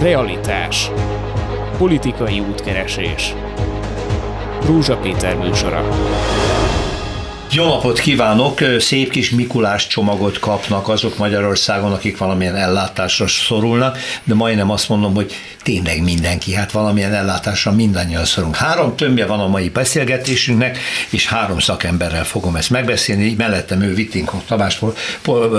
Realitás. Politikai útkeresés. Rúzsa Péter műsora. Jó napot kívánok! Szép kis Mikulás csomagot kapnak azok Magyarországon, akik valamilyen ellátásra szorulnak, de majdnem azt mondom, hogy tényleg mindenki, hát valamilyen ellátásra mindannyian szorulunk. Három tömbje van a mai beszélgetésünknek, és három szakemberrel fogom ezt megbeszélni. Mellettem ő Vittinkov Tamás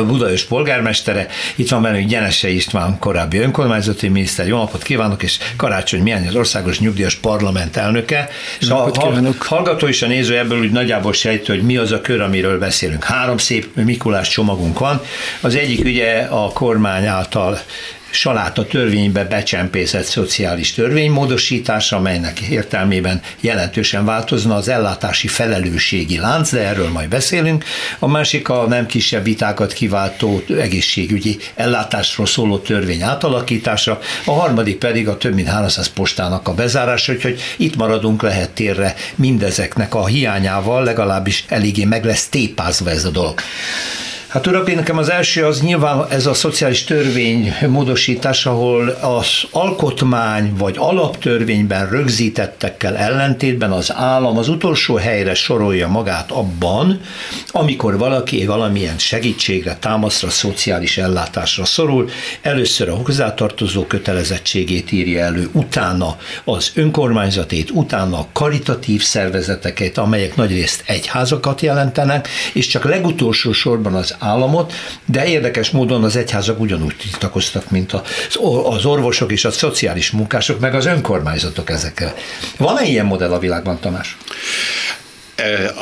Budaös polgármestere, itt van velünk Gyenese István, korábbi önkormányzati miniszter. Jó napot kívánok, és Karácsony Mihány az Országos Nyugdíjas Parlament elnöke. És a hallgató és a néző ebből úgy nagyjából sejtő, hogy mi az a kör, amiről beszélünk. Három szép Mikulás csomagunk van. Az egyik ugye a kormány által saláta törvénybe becsempészett szociális törvénymódosítás, amelynek értelmében jelentősen változna az ellátási felelősségi lánc, de erről majd beszélünk. A másik a nem kisebb vitákat kiváltó egészségügyi ellátásról szóló törvény átalakítása, a harmadik pedig a több mint 300 postának a bezárása, úgyhogy itt maradunk lehet térre mindezeknek a hiányával, legalábbis eléggé meg lesz tépázva ez a dolog. Hát nekem az első az nyilván ez a szociális törvény módosítás, ahol az alkotmány vagy alaptörvényben rögzítettekkel ellentétben az állam az utolsó helyre sorolja magát abban, amikor valaki valamilyen segítségre, támaszra, szociális ellátásra szorul, először a hozzátartozó kötelezettségét írja elő, utána az önkormányzatét, utána a karitatív szervezeteket, amelyek nagyrészt egyházakat jelentenek, és csak legutolsó sorban az államot, de érdekes módon az egyházak ugyanúgy tiltakoztak, mint az orvosok és a szociális munkások, meg az önkormányzatok ezekkel. Van-e ilyen modell a világban, Tamás?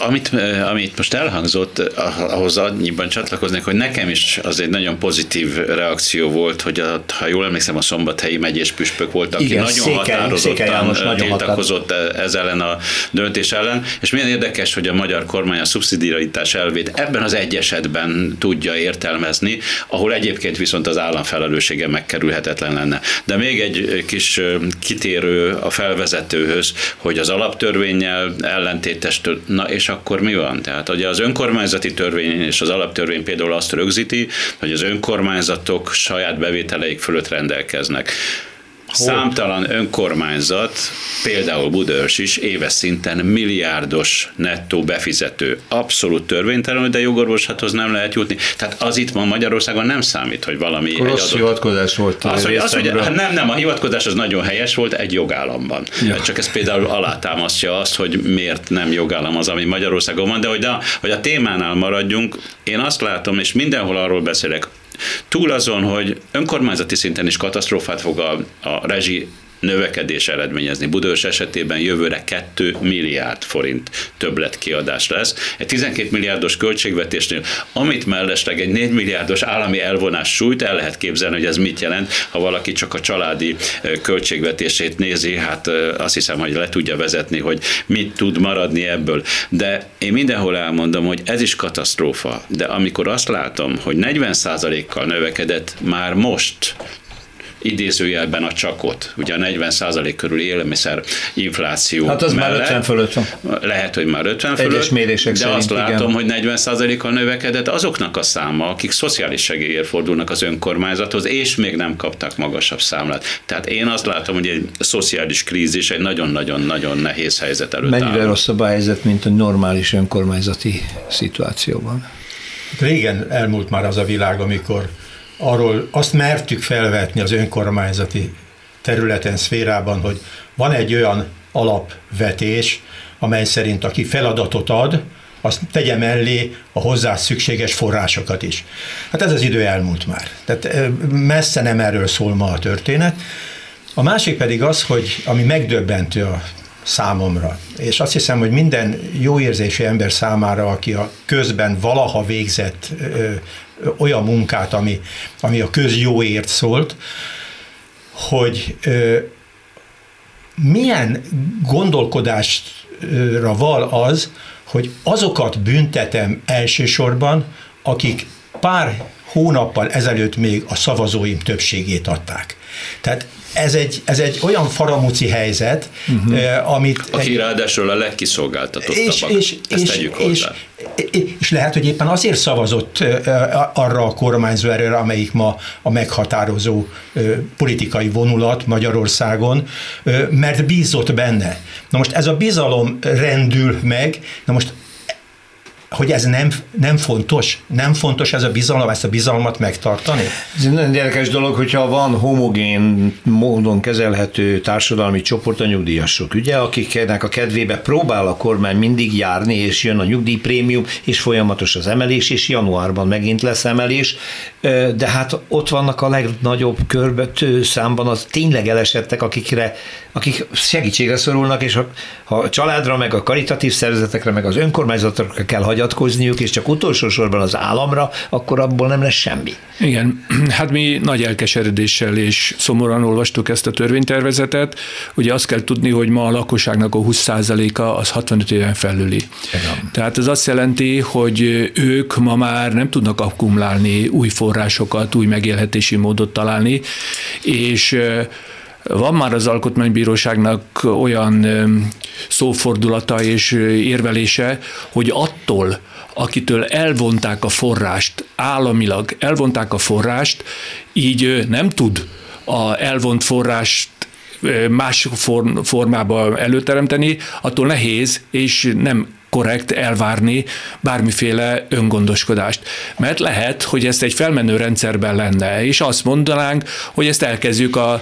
Amit, amit most elhangzott, ahhoz annyiban csatlakoznék, hogy nekem is az egy nagyon pozitív reakció volt, hogy a, ha jól emlékszem, a szombathelyi megyés püspök volt, aki Igen, nagyon Székely, határozottan Székely nagyon tiltakozott határ. ez ellen a döntés ellen, és milyen érdekes, hogy a magyar kormány a szubszidiaritás elvét ebben az egy esetben tudja értelmezni, ahol egyébként viszont az állam felelőssége megkerülhetetlen lenne. De még egy kis kitérő a felvezetőhöz, hogy az alaptörvényel ellentétes Na és akkor mi van? Tehát ugye az önkormányzati törvény és az alaptörvény például azt rögzíti, hogy az önkormányzatok saját bevételeik fölött rendelkeznek. Számtalan önkormányzat, például Budaörs is éves szinten milliárdos nettó befizető. Abszolút törvénytelen, de jogorvoslathoz nem lehet jutni. Tehát az itt ma Magyarországon nem számít, hogy valami Akkor egy adott... hivatkozás volt. Az, hogy, az, hogy, hát nem, nem, a hivatkozás az nagyon helyes volt egy jogállamban. Ja. Csak ez például alátámasztja azt, hogy miért nem jogállam az, ami Magyarországon van, de hogy a, hogy a témánál maradjunk, én azt látom, és mindenhol arról beszélek, Túl azon, hogy önkormányzati szinten is katasztrófát fog a, a rezsi növekedés eredményezni. Budős esetében jövőre 2 milliárd forint többlet kiadás lesz. Egy 12 milliárdos költségvetésnél, amit mellesleg egy 4 milliárdos állami elvonás sújt, el lehet képzelni, hogy ez mit jelent, ha valaki csak a családi költségvetését nézi, hát azt hiszem, hogy le tudja vezetni, hogy mit tud maradni ebből. De én mindenhol elmondom, hogy ez is katasztrófa, de amikor azt látom, hogy 40%-kal növekedett már most idézőjelben a csakot, ugye a 40% körül élelmiszer infláció Hát az mellett, már 50 fölött van. Lehet, hogy már 50 fölött, Egyes mérések de szerint, azt látom, igen. hogy 40%-kal növekedett azoknak a száma, akik szociális segélyért fordulnak az önkormányzathoz, és még nem kaptak magasabb számlát. Tehát én azt látom, hogy egy szociális krízis egy nagyon-nagyon-nagyon nehéz helyzet előtt Mennyivel áll. rosszabb a helyzet, mint a normális önkormányzati szituációban? Régen elmúlt már az a világ, amikor arról azt mertük felvetni az önkormányzati területen, szférában, hogy van egy olyan alapvetés, amely szerint aki feladatot ad, azt tegye mellé a hozzá szükséges forrásokat is. Hát ez az idő elmúlt már. Tehát messze nem erről szól ma a történet. A másik pedig az, hogy ami megdöbbentő a számomra, és azt hiszem, hogy minden jó érzésű ember számára, aki a közben valaha végzett olyan munkát, ami, ami a közjóért szólt, hogy ö, milyen gondolkodásra val az, hogy azokat büntetem elsősorban, akik pár hónappal ezelőtt még a szavazóim többségét adták. Tehát ez egy, ez egy olyan faramuci helyzet, uh-huh. amit... Aki egy, ráadásul a legkiszolgáltatottabbak. És, és, Ezt és, tegyük és, és, és lehet, hogy éppen azért szavazott arra a kormányzó erőre, amelyik ma a meghatározó politikai vonulat Magyarországon, mert bízott benne. Na most ez a bizalom rendül meg, na most hogy ez nem, nem fontos, nem fontos ez a bizalom, ezt a bizalmat megtartani? Ez egy nagyon érdekes dolog, hogyha van homogén módon kezelhető társadalmi csoport a nyugdíjasok, ugye, akiknek a kedvébe próbál a kormány mindig járni, és jön a nyugdíjprémium, és folyamatos az emelés, és januárban megint lesz emelés, de hát ott vannak a legnagyobb körbető számban az tényleg elesettek, akikre, akik segítségre szorulnak, és ha, ha a családra, meg a karitatív szervezetekre, meg az önkormányzatokra kell hagyni, hagyatkozniuk, és csak utolsó sorban az államra, akkor abból nem lesz semmi. Igen, hát mi nagy elkeseredéssel és szomorúan olvastuk ezt a törvénytervezetet. Ugye azt kell tudni, hogy ma a lakosságnak a 20%-a az 65 éven felüli. Igen. Tehát ez azt jelenti, hogy ők ma már nem tudnak akkumulálni új forrásokat, új megélhetési módot találni, és van már az Alkotmánybíróságnak olyan szófordulata és érvelése, hogy attól, akitől elvonták a forrást, államilag elvonták a forrást, így nem tud a elvont forrást más formába előteremteni, attól nehéz, és nem korrekt elvárni bármiféle öngondoskodást. Mert lehet, hogy ezt egy felmenő rendszerben lenne, és azt mondanánk, hogy ezt elkezdjük a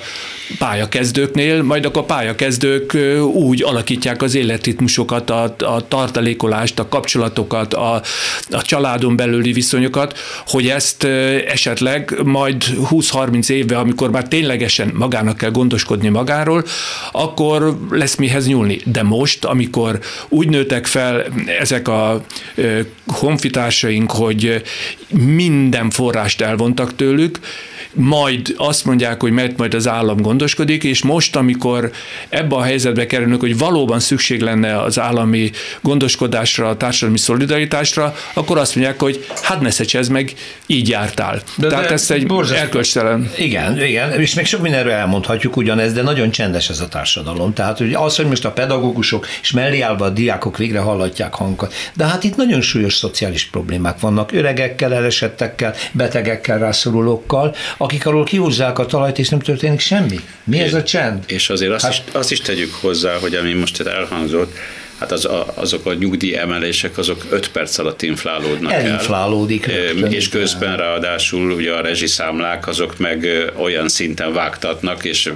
pályakezdőknél, majd akkor a pályakezdők úgy alakítják az életritmusokat, a, a tartalékolást, a kapcsolatokat, a, a családon belüli viszonyokat, hogy ezt esetleg majd 20-30 évben, amikor már ténylegesen magának kell gondoskodni magáról, akkor lesz mihez nyúlni. De most, amikor úgy nőtek fel ezek a honfitársaink, hogy minden forrást elvontak tőlük, majd azt mondják, hogy mert majd az állam gondoskodik, és most, amikor ebbe a helyzetbe kerülnek, hogy valóban szükség lenne az állami gondoskodásra, a társadalmi szolidaritásra, akkor azt mondják, hogy hát ne szecsez meg, így jártál. De Tehát de ez egy erkölcstelen. Igen, igen, és még sok mindenről elmondhatjuk ugyanez, de nagyon csendes ez a társadalom. Tehát hogy az, hogy most a pedagógusok és mellé állva a diákok végre hallatják hangokat. De hát itt nagyon súlyos szociális problémák vannak, öregekkel, elesettekkel, betegekkel, rászorulókkal, akik arról kihúzzák a talajt, és nem történik semmi. Mi és, ez a csend? És azért azt, hát, is, azt is tegyük hozzá, hogy ami most elhangzott, hát az, a, azok a nyugdíj emelések, azok 5 perc alatt inflálódnak Elinflálódik el. Rögtön. És közben ráadásul ugye a rezsiszámlák azok meg olyan szinten vágtatnak, és,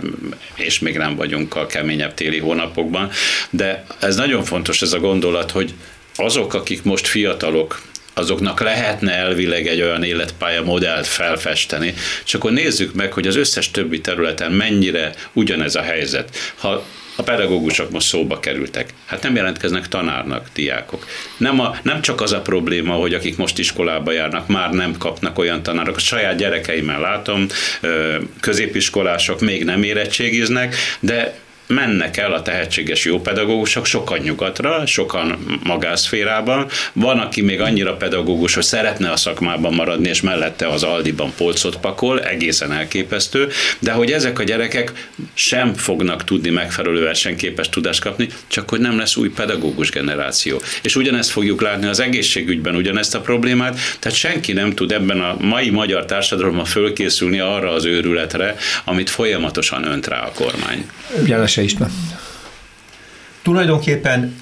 és még nem vagyunk a keményebb téli hónapokban. De ez nagyon fontos ez a gondolat, hogy azok, akik most fiatalok, azoknak lehetne elvileg egy olyan életpálya modellt felfesteni, csak akkor nézzük meg, hogy az összes többi területen mennyire ugyanez a helyzet. Ha a pedagógusok most szóba kerültek. Hát nem jelentkeznek tanárnak diákok. Nem, a, nem csak az a probléma, hogy akik most iskolába járnak, már nem kapnak olyan tanárok. A saját gyerekeimmel látom, középiskolások még nem érettségiznek, de mennek el a tehetséges jó pedagógusok sokan nyugatra, sokan magászférában. Van, aki még annyira pedagógus, hogy szeretne a szakmában maradni, és mellette az Aldiban polcot pakol, egészen elképesztő, de hogy ezek a gyerekek sem fognak tudni megfelelő versenyképes tudást kapni, csak hogy nem lesz új pedagógus generáció. És ugyanezt fogjuk látni az egészségügyben, ugyanezt a problémát, tehát senki nem tud ebben a mai magyar társadalomban fölkészülni arra az őrületre, amit folyamatosan önt rá a kormány. Ugyanes Kövese István. Tulajdonképpen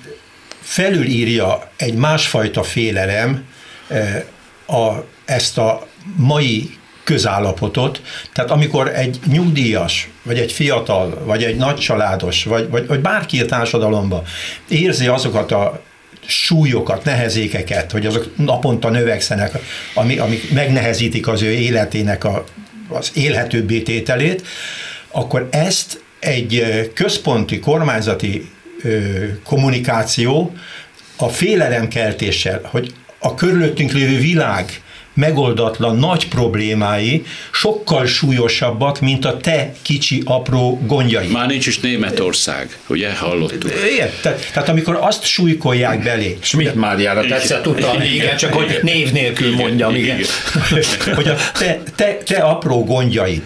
felülírja egy másfajta félelem eh, a, ezt a mai közállapotot. Tehát amikor egy nyugdíjas, vagy egy fiatal, vagy egy nagycsaládos, vagy, vagy, vagy bárki a társadalomban érzi azokat a súlyokat, nehezékeket, hogy azok naponta növekszenek, ami, amik megnehezítik az ő életének a, az élhetőbbé tételét, akkor ezt egy központi kormányzati kommunikáció a félelemkeltéssel, hogy a körülöttünk lévő világ megoldatlan nagy problémái sokkal súlyosabbak, mint a te kicsi, apró gondjai. Már nincs is Németország, ugye, hallottuk. Igen, tehát, tehát amikor azt súlykolják belé. Schmidt Máriára tetszett utalni, igen, csak hogy név nélkül mondjam, igen. hogy a te, te, te apró gondjaid,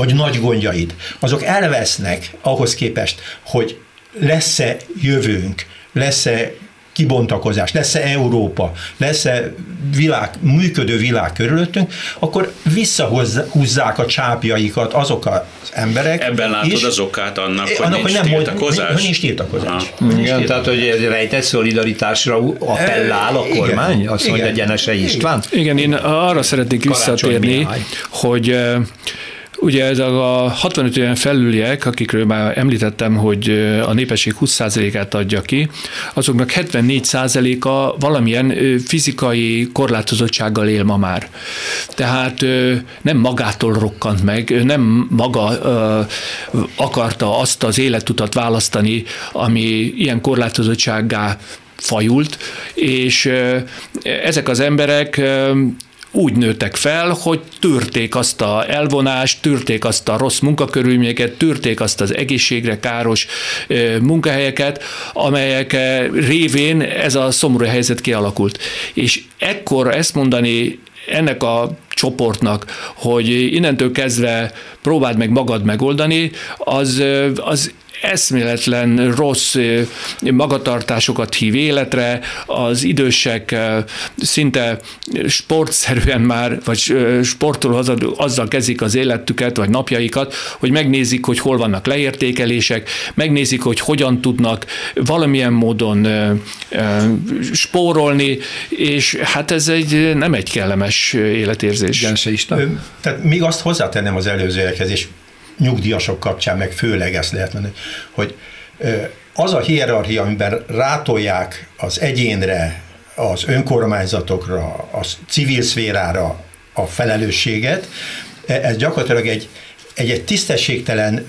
vagy nagy gondjaid, azok elvesznek ahhoz képest, hogy lesz-e jövőnk, lesz-e kibontakozás, lesz-e Európa, lesz-e világ, működő világ körülöttünk, akkor visszahúzzák a csápjaikat azok az emberek. Ebben látod is, az okát annak, hogy annak, nincs hogy nem tiltakozás? Hogy nincs tiltakozás. Nincs Igen, tiltakozás. tehát hogy egy rejtett szolidaritásra appellál a kormány, igen, azt mondja Gyenese István. Igen, én arra szeretnék visszatérni, hogy Ugye ez a 65 éven felüliek, akikről már említettem, hogy a népesség 20%-át adja ki, azoknak 74%-a valamilyen fizikai korlátozottsággal él ma már. Tehát nem magától rokkant meg, nem maga akarta azt az életutat választani, ami ilyen korlátozottsággá fajult, és ezek az emberek úgy nőttek fel, hogy tűrték azt a elvonást, tűrték azt a rossz munkakörülményeket, tűrték azt az egészségre káros munkahelyeket, amelyek révén ez a szomorú helyzet kialakult. És ekkor ezt mondani ennek a csoportnak, hogy innentől kezdve próbáld meg magad megoldani, az, az eszméletlen rossz magatartásokat hív életre, az idősek szinte sportszerűen már, vagy sportoló azzal kezdik az életüket, vagy napjaikat, hogy megnézik, hogy hol vannak leértékelések, megnézik, hogy hogyan tudnak valamilyen módon spórolni, és hát ez egy nem egy kellemes életérzés. Igen, se Tehát még azt hozzátennem az előzőekhez, és nyugdíjasok kapcsán meg főleg ezt lehet mondani, hogy az a hierarchia, amiben rátolják az egyénre, az önkormányzatokra, a civil szférára a felelősséget, e, ez gyakorlatilag egy, egy, egy tisztességtelen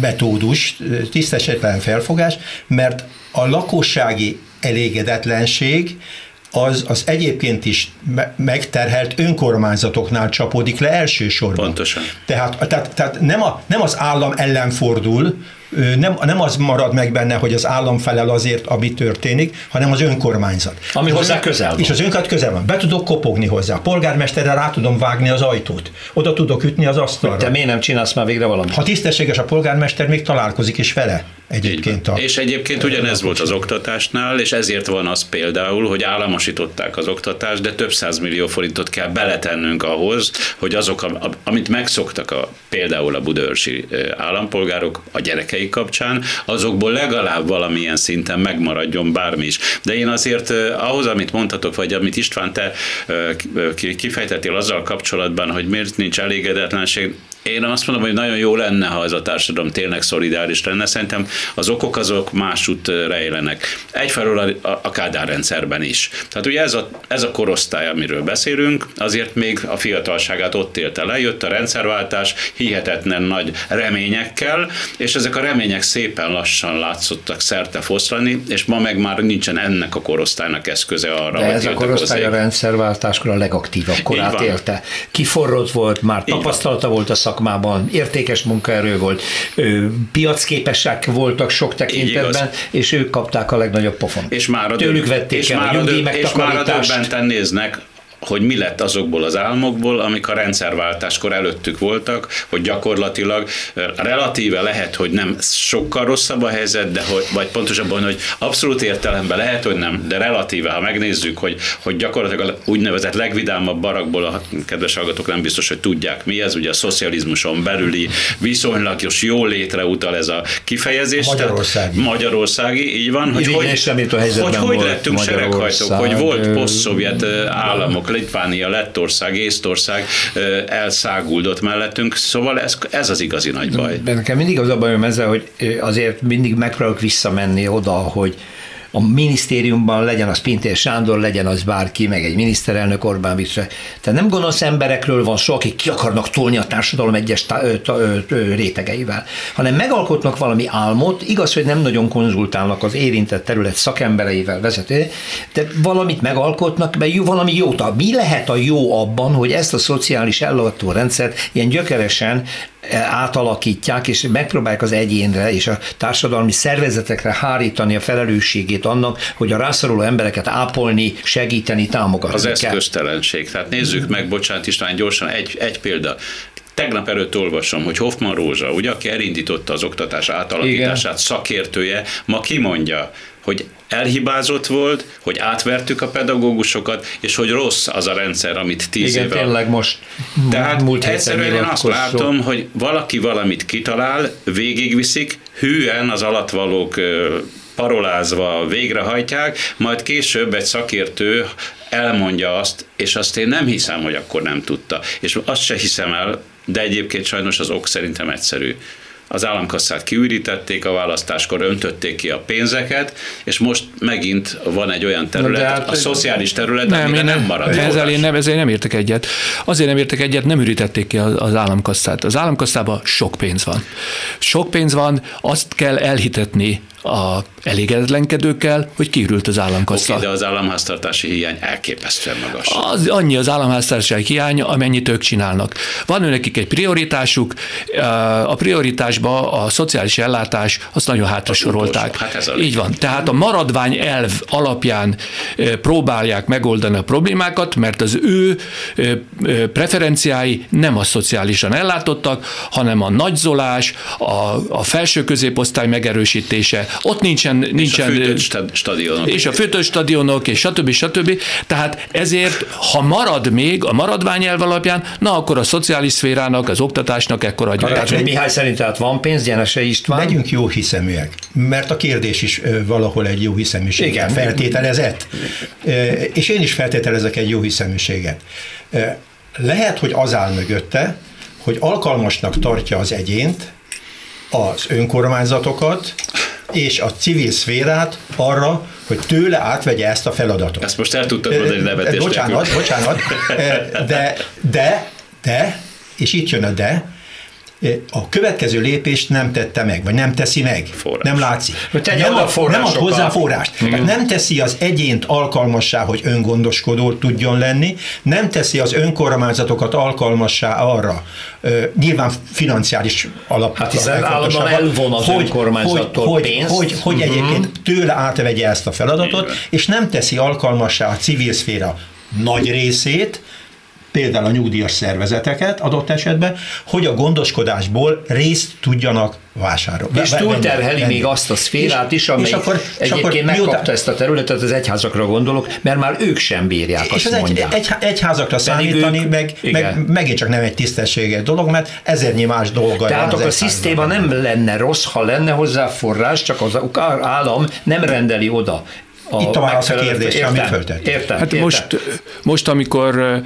metódus, tisztességtelen felfogás, mert a lakossági elégedetlenség az, az egyébként is megterhelt önkormányzatoknál csapódik le elsősorban. Pontosan. Tehát, tehát, tehát nem, a, nem az állam ellen fordul, nem, nem az marad meg benne, hogy az állam felel azért, ami történik, hanem az önkormányzat. Ami hozzá közel van. És az önkormányzat közel van. Be tudok kopogni hozzá. A polgármesterre rá tudom vágni az ajtót. Oda tudok ütni az asztalra. Te miért nem csinálsz már végre valamit? Ha tisztességes a polgármester, még találkozik is vele. Egyébként a, és egyébként ugyanez volt az oktatásnál, és ezért van az például, hogy államosították az oktatást, de több millió forintot kell beletennünk ahhoz, hogy azok, amit megszoktak a, például a budaörsi állampolgárok, a gyerekeik kapcsán, azokból legalább valamilyen szinten megmaradjon bármi is. De én azért ahhoz, amit mondhatok, vagy amit István te kifejtettél azzal kapcsolatban, hogy miért nincs elégedetlenség, én azt mondom, hogy nagyon jó lenne, ha ez a társadalom tényleg szolidáris lenne. Szerintem az okok azok másút rejlenek. Egyfelől a, a, a Kádár rendszerben is. Tehát ugye ez a, ez a korosztály, amiről beszélünk, azért még a fiatalságát ott élte le, jött a rendszerváltás hihetetlen nagy reményekkel, és ezek a remények szépen lassan látszottak szerte foszlani, és ma meg már nincsen ennek a korosztálynak eszköze arra, De hogy ez a korosztály a rendszerváltáskor a legaktívabb korát élte. Kiforrott volt, már tapasztalata volt a szak szakmában, értékes munkaerő volt, piacképesek voltak sok tekintetben, és ők kapták a legnagyobb pofont. És már a Tőlük vették és el már a nyugdíj És már a döbbenten néznek hogy mi lett azokból az álmokból, amik a rendszerváltáskor előttük voltak, hogy gyakorlatilag relatíve lehet, hogy nem sokkal rosszabb a helyzet, de hogy, vagy pontosabban, hogy abszolút értelemben lehet, hogy nem, de relatíve, ha megnézzük, hogy, hogy gyakorlatilag a úgynevezett legvidámabb barakból a kedves hallgatók nem biztos, hogy tudják mi ez, ugye a szocializmuson belüli viszonylagos jó létre utal ez a kifejezés. Magyarországi. Magyarországi, így van. Hogy, hogy, hogy, hogy lettünk sereghajtók, hogy volt poszt-szovjet államok, Litvánia, Lettország, Észtország elszáguldott mellettünk, szóval ez, ez az igazi nagy baj. Nekem mindig az a bajom ezzel, hogy azért mindig megpróbálok visszamenni oda, hogy a minisztériumban legyen az Pintér Sándor, legyen az bárki, meg egy miniszterelnök Orbán Viktor. Tehát nem gonosz emberekről van szó, akik ki akarnak tolni a társadalom egyes tá- ö, ö, ö, rétegeivel, hanem megalkotnak valami álmot, igaz, hogy nem nagyon konzultálnak az érintett terület szakembereivel vezető, de valamit megalkotnak, mert jó, valami jót. Mi lehet a jó abban, hogy ezt a szociális ellátó rendszert ilyen gyökeresen átalakítják, és megpróbálják az egyénre és a társadalmi szervezetekre hárítani a felelősségét annak, hogy a rászoruló embereket ápolni, segíteni, támogatni Az kell. eszköztelenség. Tehát nézzük meg, bocsánat István, gyorsan egy, egy példa. Tegnap előtt olvasom, hogy Hoffman Rózsa, ugye, aki elindította az oktatás átalakítását, Igen. szakértője, ma kimondja, hogy elhibázott volt, hogy átvertük a pedagógusokat, és hogy rossz az a rendszer, amit tíz Igen, éve... tényleg most Tehát múlt egyszerűen én azt látom, hogy valaki valamit kitalál, végigviszik, hűen az alattvalók ö, parolázva végrehajtják, majd később egy szakértő elmondja azt, és azt én nem hiszem, hogy akkor nem tudta. És azt se hiszem el, de egyébként sajnos az ok szerintem egyszerű. Az államkasszát kiürítették, a választáskor öntötték ki a pénzeket, és most megint van egy olyan terület, de hát- a szociális terület, Nem, amire én nem, nem, marad ezzel én nem, ezzel én nem értek egyet. Azért nem értek egyet, nem ürítették ki az, az államkasszát. Az államkasszában sok pénz van. Sok pénz van, azt kell elhitetni a elégedetlenkedőkkel, hogy kiürült az államkassa. Oké, de az államháztartási hiány elképesztően magas. Az, annyi az államháztartási hiány, amennyit ők csinálnak. Van nekik egy prioritásuk, a prioritásba a szociális ellátás, azt nagyon hátra sorolták. utolsó. Hát ez a Így van. Tehát a maradvány elv alapján eh, próbálják megoldani a problémákat, mert az ő eh, eh, preferenciái nem a szociálisan ellátottak, hanem a nagyzolás, a, a felső középosztály megerősítése. Ott nincsen, És a nincsen fűtött sta- stadionok. és a főtőstadionok, és stb. stb. Tehát ezért, ha marad még a maradványelv alapján, na akkor a szociális szférának, az oktatásnak ekkor adjuk. Tehát, Mihály szerint tehát van pénz, Gyenese István. Legyünk jó hiszeműek, mert a kérdés is valahol egy jó hiszeműséget Igen. feltételezett. És én is feltételezek egy jó hiszeműséget. Lehet, hogy az áll mögötte, hogy alkalmasnak tartja az egyént, az önkormányzatokat és a civil szférát arra, hogy tőle átvegye ezt a feladatot. Ezt most el tudtad mondani nevetés Bocsánat, nélkül. bocsánat, de, de, de, és itt jön a de, a következő lépést nem tette meg, vagy nem teszi meg. Forrás. Nem látszik. Hogy nem, ad, nem ad hozzá forrást. Tehát nem teszi az egyént alkalmassá, hogy öngondoskodó tudjon lenni, nem teszi az önkormányzatokat alkalmassá arra, ö, nyilván financiális alap. Hát hiszen állandóan elvon az önkormányzattól hogy, pénzt. Hogy, hogy, hogy Mhm. egyébként tőle átvegye ezt a feladatot, van. és nem teszi alkalmassá a civil szféra nagy részét, például a nyugdíjas szervezeteket adott esetben, hogy a gondoskodásból részt tudjanak vásárolni. És túlterheli még azt a szférát is, amely és akkor, és egyébként akkor megkapta miután- ezt a területet, az egyházakra gondolok, mert már ők sem bírják, és azt az egy, mondják. egy, egyházakra számítani, ők- meg, igen. meg, megint csak nem egy tisztességes dolog, mert ezernyi más dolga Tehát akkor a szisztéma nem lenne rossz, ha lenne hozzá forrás, csak az állam nem rendeli oda. Itt a válasz a kérdésre, amit Értem, föltettél. Értem, Hát értem. most, most, amikor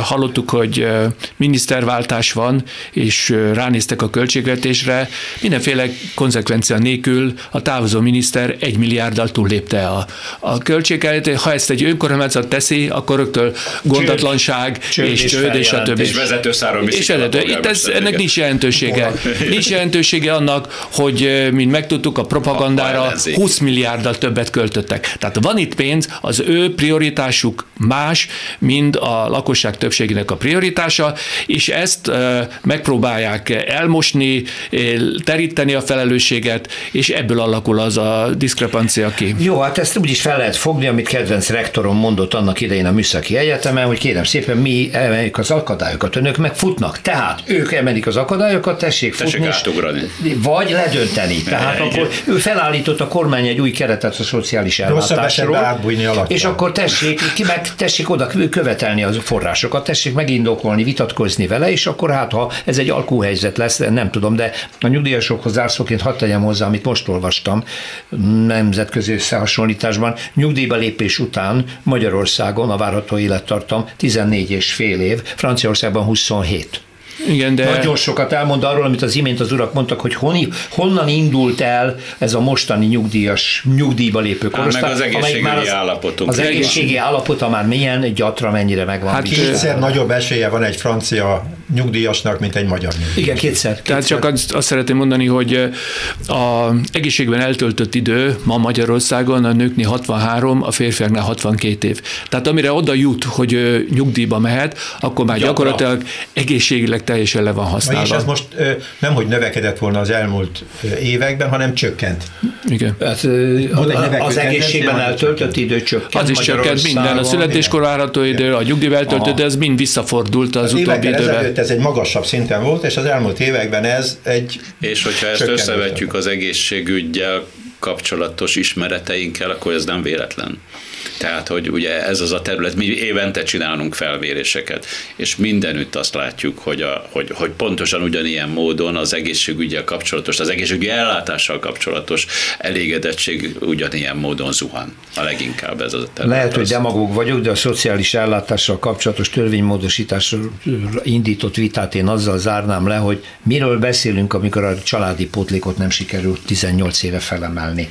hallottuk, hogy miniszterváltás van, és ö, ránéztek a költségvetésre, mindenféle konzekvencia nélkül a távozó miniszter egy milliárddal túllépte a, a költséget. Ha ezt egy önkormányzat teszi, akkor rögtön gondatlanság Csőd és csőd és a többi. És vezetőszáron És a vezető. Itt ez, ennek nincs jelentősége. Nincs jelentősége annak, hogy mint megtudtuk, a A propagandára ellenzék. 20 milliárddal többet költöttek. Tehát van itt pénz, az ő prioritásuk más, mint a lakosság többségének a prioritása, és ezt megpróbálják elmosni, teríteni a felelősséget, és ebből alakul az a diszkrepancia ki. Jó, hát ezt úgy is fel lehet fogni, amit kedvenc rektorom mondott annak idején a Műszaki Egyetemen, hogy kérem szépen, mi emeljük az akadályokat, önök meg futnak. Tehát ők emelik az akadályokat, tessék, Tessék futni, átugrani. vagy ledönteni. Tehát akkor ő felállított a kormány egy új keretet a szociális ellátásról, és akkor tessék, ki meg tessék oda követelni az forrásokat, tessék megindokolni, vitatkozni vele, és akkor hát, ha ez egy alkuhelyzet lesz, nem tudom, de a nyugdíjasokhoz zárszóként hadd tegyem hozzá, amit most olvastam nemzetközi összehasonlításban, nyugdíjba lépés után Magyarországon a várható élettartam 14 és fél év, Franciaországban 27. Igen, de... Nagyon sokat elmond arról, amit az imént az urak mondtak, hogy honi, honnan indult el ez a mostani nyugdíjas, nyugdíjba lépő korosztály. Meg az egészségügyi már az, állapotunk. Az egészségi állapota már milyen gyatra, mennyire megvan. Hát kétszer nagyobb esélye van egy francia nyugdíjasnak, mint egy magyar nyugdíjas. Igen, kétszer. kétszer. Tehát csak azt, azt szeretném mondani, hogy a egészségben eltöltött idő ma Magyarországon a nőknél 63, a férfiaknál 62 év. Tehát amire oda jut, hogy nyugdíjba mehet, akkor már gyakorlatilag egészségileg teljesen le van használva. És ez most nem, hogy növekedett volna az elmúlt években, hanem csökkent. Igen. Hát, az egészségben eltöltött idő csökkent. Az is csökkent minden. A születéskor várható idő, a nyugdíjba eltöltött, ez mind visszafordult az, az utóbbi időben. ez egy magasabb szinten volt, és az elmúlt években ez egy És hogyha ezt összevetjük az egészségügyel kapcsolatos ismereteinkkel, akkor ez nem véletlen. Tehát, hogy ugye ez az a terület, mi évente csinálunk felvéréseket, és mindenütt azt látjuk, hogy, a, hogy, hogy pontosan ugyanilyen módon az egészségügyel kapcsolatos, az egészségügyi ellátással kapcsolatos elégedettség ugyanilyen módon zuhan. A leginkább ez a terület. Lehet, hogy demagóg vagyok, de a szociális ellátással kapcsolatos törvénymódosításra indított vitát én azzal zárnám le, hogy miről beszélünk, amikor a családi pótlékot nem sikerült 18 éve felemelni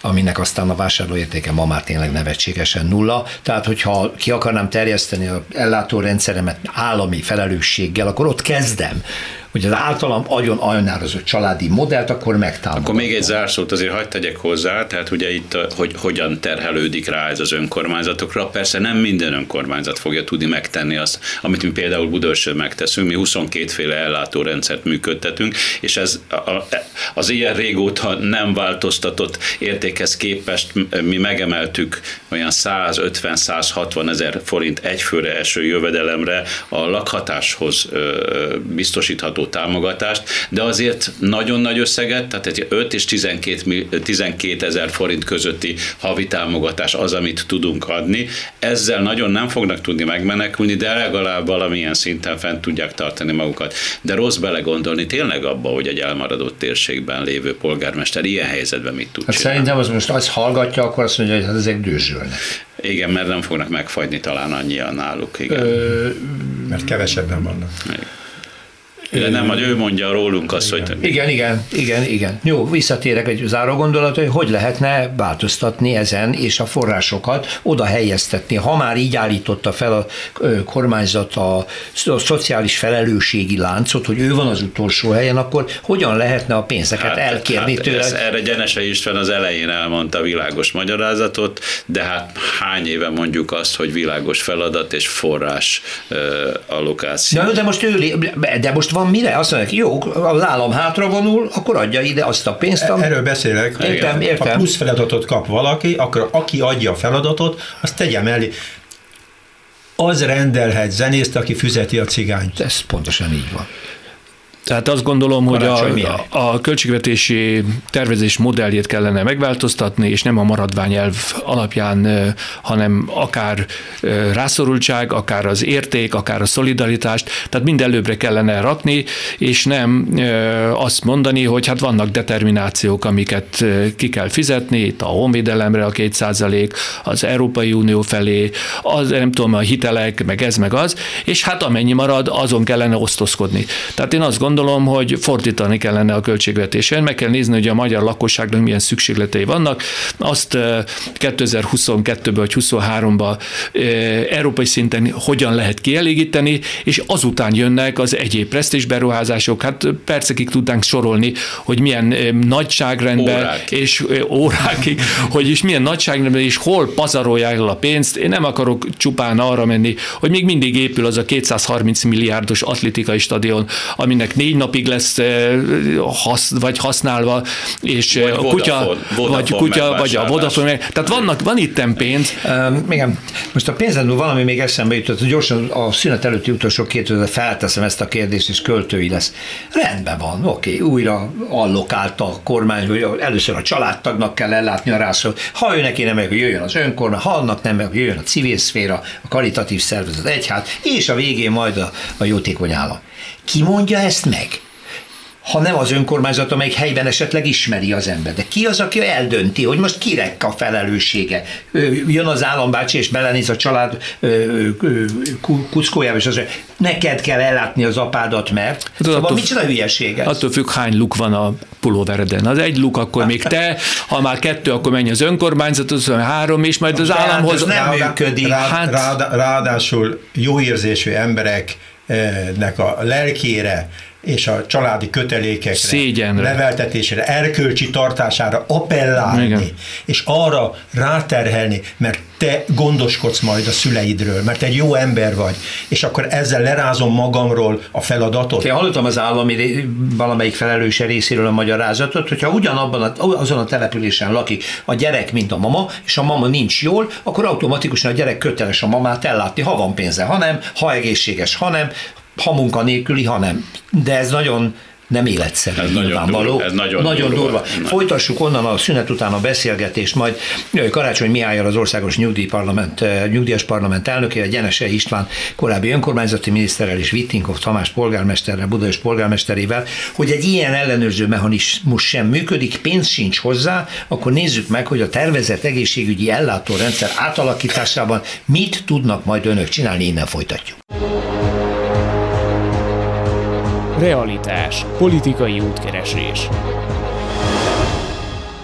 aminek aztán a vásárlóértéke ma már tényleg nevetségesen nulla. Tehát, hogyha ki akarnám terjeszteni a ellátórendszeremet állami felelősséggel, akkor ott kezdem hogy az általam agyon ajnározott családi modellt, akkor megtámogatom. Akkor még egy zárszót azért hagyd tegyek hozzá, tehát ugye itt, hogy hogyan terhelődik rá ez az önkormányzatokra. Persze nem minden önkormányzat fogja tudni megtenni azt, amit mi például Budaörsön megteszünk, mi 22 féle ellátórendszert működtetünk, és ez az ilyen régóta nem változtatott értékhez képest mi megemeltük olyan 150-160 ezer forint egyfőre eső jövedelemre a lakhatáshoz biztosítható kapható támogatást, de azért nagyon nagy összeget, tehát egy 5 és 12, 12 ezer forint közötti havi támogatás az, amit tudunk adni. Ezzel nagyon nem fognak tudni megmenekülni, de legalább valamilyen szinten fent tudják tartani magukat. De rossz belegondolni tényleg abba, hogy egy elmaradott térségben lévő polgármester ilyen helyzetben mit tud hát csinálni. Szerintem az most azt hallgatja, akkor azt mondja, hogy hát ezek dőzsölnek. Igen, mert nem fognak megfagyni talán annyian náluk. Igen. Ö, mert kevesebben vannak. Igen. Igen, nem, hogy ő mondja rólunk azt, igen. hogy... Igen, igen, igen, igen. Jó, visszatérek egy záró gondolat, hogy hogy lehetne változtatni ezen, és a forrásokat oda helyeztetni. Ha már így állította fel a kormányzat a, a szociális felelősségi láncot, hogy ő van az utolsó helyen, akkor hogyan lehetne a pénzeket hát, elkérni hát tőle? erre Gyenese István az elején elmondta világos magyarázatot, de hát hány éve mondjuk azt, hogy világos feladat és forrás uh, allokáció. De, de most ő, de most van mire? Azt mondják, jó, az állam hátra vonul, akkor adja ide azt a pénzt. Am... Erről beszélek. Értem, értem. Ha plusz feladatot kap valaki, akkor aki adja a feladatot, azt tegye mellé az rendelhet zenészt, aki füzeti a cigányt. Ez pontosan így van. Tehát azt gondolom, hogy a, a költségvetési tervezés modelljét kellene megváltoztatni, és nem a maradványelv alapján, hanem akár rászorultság, akár az érték, akár a szolidaritást, tehát mind előbbre kellene rakni, és nem azt mondani, hogy hát vannak determinációk, amiket ki kell fizetni, itt a honvédelemre a két százalék, az Európai Unió felé, az nem tudom, a hitelek, meg ez, meg az, és hát amennyi marad, azon kellene osztozkodni. Tehát én azt gondolom, gondolom, hogy fordítani kellene a költségvetésen, meg kell nézni, hogy a magyar lakosságnak milyen szükségletei vannak. Azt 2022-ben vagy 2023-ban európai szinten hogyan lehet kielégíteni, és azután jönnek az egyéb presztés beruházások. Hát percekig tudnánk sorolni, hogy milyen nagyságrendben Órák. és órákig, hogy is milyen nagyságrendben és hol pazarolják el a pénzt. Én nem akarok csupán arra menni, hogy még mindig épül az a 230 milliárdos atlétikai stadion, aminek négy napig lesz hasz, vagy használva, és vagy a kutya, Vodafone, Vodafone vagy, kutya, vagy a Vodafone, tehát vannak, van itt pénz. Um, igen, most a pénzendő valami még eszembe jutott, gyorsan a szünet előtti utolsó két felteszem ezt a kérdést, és költői lesz. Rendben van, oké, okay, újra allokálta a kormány, hogy először a családtagnak kell ellátni a rászol. Ha ő neki nem meg, hogy jöjjön az önkormány, ha annak nem meg, hogy jöjjön a civil szféra, a karitatív szervezet, egyház, és a végén majd a, a jótékony állam. Ki mondja ezt meg? ha nem az önkormányzat, amelyik helyben esetleg ismeri az ember. De ki az, aki eldönti, hogy most kirek a felelőssége? Jön az állambácsi, és belenéz a család kuckójába, és az, hogy neked kell ellátni az apádat, mert hát szóval attól, micsoda hülyeség ez? Attól függ, hány luk van a pulóvereden. Az egy luk, akkor még te, ha már kettő, akkor menj az önkormányzat, az három, és majd az államhoz... nem működik. Rád, hát... rád, ráadásul jó érzésű embereknek a lelkére, és a családi kötelékekre, Szégyenre. leveltetésre, erkölcsi tartására appellálni, Igen. és arra ráterhelni, mert te gondoskodsz majd a szüleidről, mert egy jó ember vagy, és akkor ezzel lerázom magamról a feladatot. Én hallottam az állami valamelyik felelőse részéről a magyarázatot, hogyha ugyanabban a, azon a településen lakik a gyerek, mint a mama, és a mama nincs jól, akkor automatikusan a gyerek köteles a mamát ellátni, ha van pénze, ha nem, ha egészséges, ha nem, ha munkanélküli, ha nem. De ez nagyon nem életszerű, ez nyilvánvaló. Durva, ez nagyon, nagyon durva. durva. Folytassuk onnan a szünet után a beszélgetést, majd Karácsony Mihályal az Országos Nyugdíjparlament, Nyugdíjas Parlament elnökével, Gyenese István korábbi önkormányzati miniszterrel és Vittinkov Tamás polgármesterrel, Budapest polgármesterével, hogy egy ilyen ellenőrző mechanizmus sem működik, pénz sincs hozzá, akkor nézzük meg, hogy a tervezett egészségügyi ellátórendszer átalakításában mit tudnak majd önök csinálni, innen folytatjuk. Realitás. Politikai útkeresés.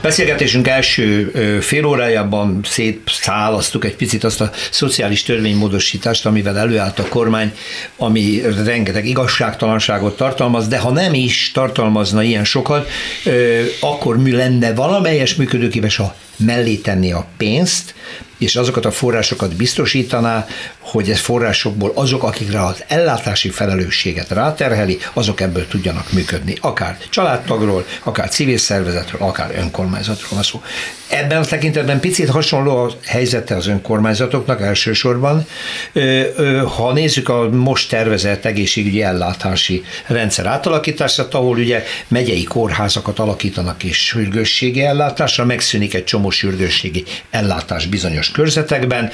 Beszélgetésünk első fél órájában szétszálasztuk egy picit azt a szociális törvénymódosítást, amivel előállt a kormány, ami rengeteg igazságtalanságot tartalmaz, de ha nem is tartalmazna ilyen sokat, akkor mi lenne valamelyes működőképes, ha mellé tenni a pénzt, és azokat a forrásokat biztosítaná, hogy ez forrásokból azok, akikre az ellátási felelősséget ráterheli, azok ebből tudjanak működni. Akár családtagról, akár civil szervezetről, akár önkormányzatról van szó. Ebben a tekintetben picit hasonló a helyzete az önkormányzatoknak elsősorban. Ha nézzük a most tervezett egészségügyi ellátási rendszer átalakítását, ahol ugye megyei kórházakat alakítanak és sürgősségi ellátásra, megszűnik egy csomó sürgősségi ellátás bizonyos körzetekben,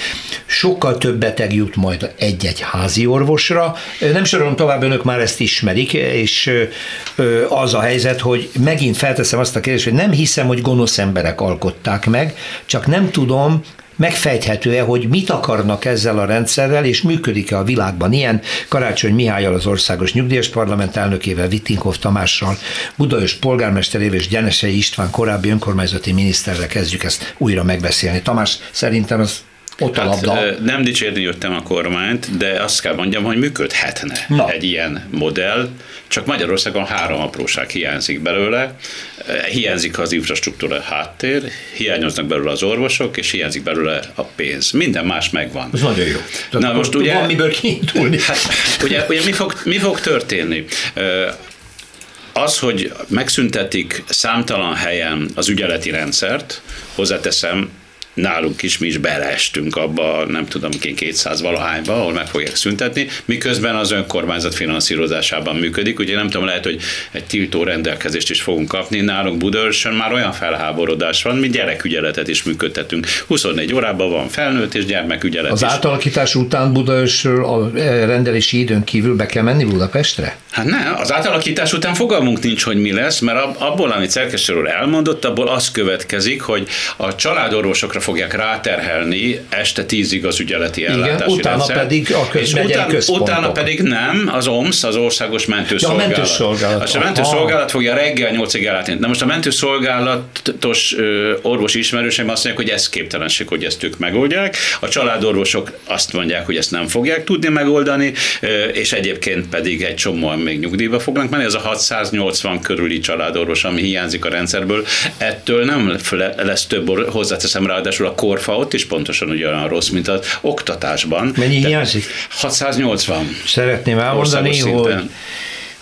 sokkal több beteg jut majd egy-egy házi orvosra. Nem sorolom tovább, önök már ezt ismerik, és az a helyzet, hogy megint felteszem azt a kérdést, hogy nem hiszem, hogy gonosz emberek alkották meg, csak nem tudom, megfejthető-e, hogy mit akarnak ezzel a rendszerrel, és működik-e a világban ilyen. Karácsony Mihályal az Országos Nyugdíjas Parlament elnökével, Vittinkov Tamással, Budaörs polgármesterével és Gyenesei István korábbi önkormányzati miniszterrel kezdjük ezt újra megbeszélni. Tamás, szerintem az ott a labda. Hát, nem dicsérni jöttem a kormányt, de azt kell mondjam, hogy működhetne Na. egy ilyen modell, csak Magyarországon három apróság hiányzik belőle. Hiányzik az infrastruktúra háttér, hiányoznak belőle az orvosok, és hiányzik belőle a pénz. Minden más megvan. Ez nagyon jó. Tehát Na most ugye, van miből kiindulni. Hát, ugye, ugye mi, fog, mi fog történni? Az, hogy megszüntetik számtalan helyen az ügyeleti rendszert, hozzáteszem, nálunk is mi is beleestünk abba, nem tudom én 200 valahányba, ahol meg fogják szüntetni, miközben az önkormányzat finanszírozásában működik. Ugye nem tudom, lehet, hogy egy tiltó rendelkezést is fogunk kapni. Nálunk Budaörsön már olyan felháborodás van, mi gyerekügyeletet is működtetünk. 24 órában van felnőtt és gyermekügyelet Az is. átalakítás után Budaörsről a e, rendelési időn kívül be kell menni Budapestre? Hát nem, az átalakítás után fogalmunk nincs, hogy mi lesz, mert abból, amit Szerkesről elmondott, abból az következik, hogy a családorvosokra fogják ráterhelni este tízig az ügyeleti ellátási Igen, utána rendszer, pedig a és után, utána pedig nem, az OMS, az Országos Mentőszolgálat. Ja, a mentőszolgálat. A mentőszolgálat fogja reggel 8-ig ellátni. Na most a mentőszolgálatos orvosi ismerőseim azt mondják, hogy ez képtelenség, hogy ezt ők megoldják. A családorvosok azt mondják, hogy ezt nem fogják tudni megoldani, és egyébként pedig egy csomóan még nyugdíjba fognak menni. Ez a 680 körüli családorvos, ami hiányzik a rendszerből, ettől nem lesz több, hozzáteszem rá, ráadásul a korfa ott is pontosan ugyanolyan rossz, mint az oktatásban. Mennyi hiányzik? 680. Szeretném elmondani, hogy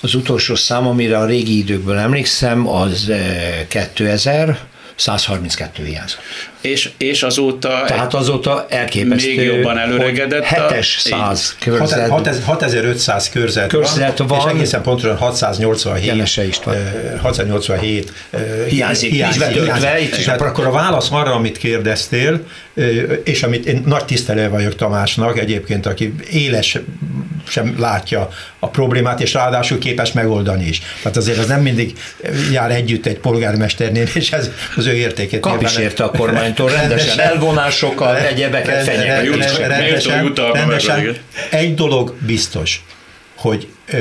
az utolsó szám, amire a régi időkből emlékszem, az 2000, eh, 132 hiányzott. És, és azóta... Tehát azóta elképesztő, Még jobban előregedett. 700 körzet. 6500 körzet, körzet van, van, és egészen pontosan 687, Jenese István. 687 hiányzik. hiányzik, hiányzik. Itt is Tehát akkor a válasz arra, amit kérdeztél, és amit én nagy tisztelő vagyok Tamásnak egyébként, aki éles sem látja a problémát, és ráadásul képes megoldani is. Tehát azért az nem mindig jár együtt egy polgármesternél, és ez az ő értékét. Kap is érte a kormánytól rendesen elvonásokat, egyebeket, fenyegetéseket. Rendesen, rendesen. Egy dolog biztos, hogy ö,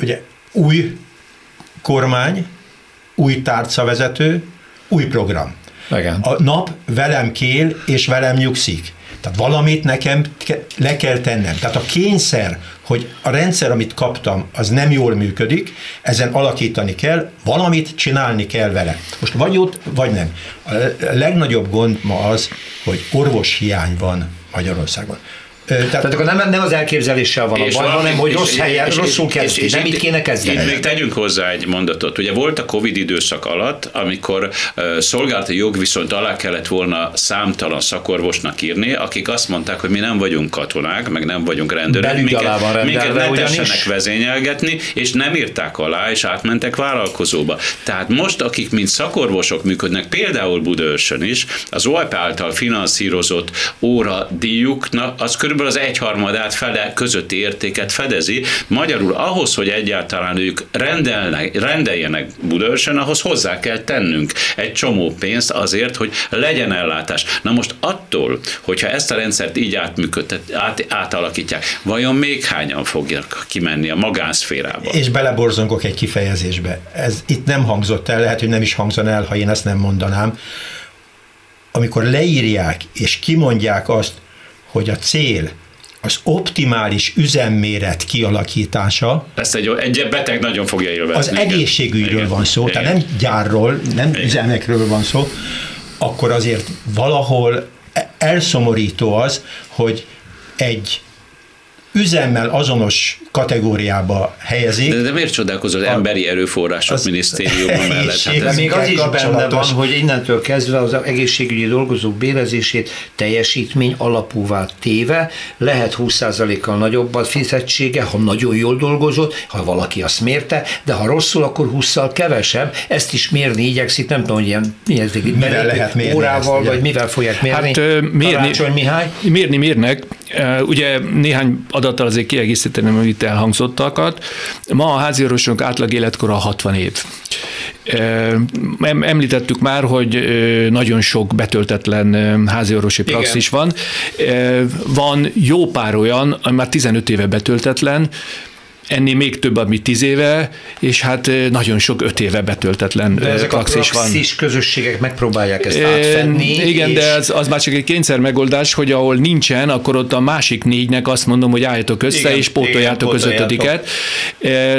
ugye új kormány, új tárcavezető, új program. Igen. A nap velem kél, és velem nyugszik. Tehát valamit nekem le kell tennem. Tehát a kényszer, hogy a rendszer, amit kaptam, az nem jól működik, ezen alakítani kell, valamit csinálni kell vele. Most vagy ott, vagy nem. A legnagyobb gond ma az, hogy orvos hiány van Magyarországon. Tehát, Tehát akkor nem, nem az elképzeléssel van a baj, hanem hogy rossz helyen, és, rosszul kezdi. És, nem itt kéne kezdeni. Itt még tegyünk hozzá egy mondatot. Ugye volt a Covid időszak alatt, amikor uh, szolgálati jogviszont alá kellett volna számtalan szakorvosnak írni, akik azt mondták, hogy mi nem vagyunk katonák, meg nem vagyunk rendőrök, minket, minket ne tessenek vezényelgetni, és nem írták alá, és átmentek vállalkozóba. Tehát most, akik mint szakorvosok működnek, például Budaörsön is, az OEP által finanszírozott óra díjuknak, az körülbelül az egyharmadát fele közötti értéket fedezi. Magyarul ahhoz, hogy egyáltalán ők rendelnek, rendeljenek Budaörsön, ahhoz hozzá kell tennünk egy csomó pénzt azért, hogy legyen ellátás. Na most attól, hogyha ezt a rendszert így átműködtet, át, átalakítják, vajon még hányan fogják kimenni a magánszférába? És beleborzongok egy kifejezésbe. Ez itt nem hangzott el, lehet, hogy nem is hangzon el, ha én ezt nem mondanám. Amikor leírják és kimondják azt, hogy a cél az optimális üzemméret kialakítása. Ezt egy, egy beteg nagyon fogja élvezni. Az egészségügyről igen. van szó, igen. tehát nem gyárról, nem igen. üzemekről van szó, akkor azért valahol elszomorító az, hogy egy üzemmel azonos kategóriába helyezik. De, de miért csodálkozol az emberi erőforrások az minisztériuma mellett? Hát ez még az is benne van, hogy innentől kezdve az egészségügyi dolgozók bérezését teljesítmény alapúvá téve lehet 20%-kal nagyobb a fizetsége, ha nagyon jól dolgozott, ha valaki azt mérte, de ha rosszul, akkor 20-szal kevesebb. Ezt is mérni igyekszik, nem tudom, hogy ilyen mihez, mivel lehet mérni órával, ezt, vagy mivel fogják mérni. Hát mérni, Mihály? mérni mérnek. Ugye néhány adattal azért kiegészíteném, amit elhangzottakat. Ma a háziorvosok átlag életkora 60 év. Említettük már, hogy nagyon sok betöltetlen háziorvosi praxis Igen. van. Van jó pár olyan, ami már 15 éve betöltetlen, ennél még több, ami tíz éve, és hát nagyon sok öt éve betöltetlen de ezek praxis, a praxis van. közösségek megpróbálják ezt átfedni. Igen, és... de az, az már csak egy kényszer megoldás, hogy ahol nincsen, akkor ott a másik négynek azt mondom, hogy álljatok össze, igen, és pótoljátok az ötödiket.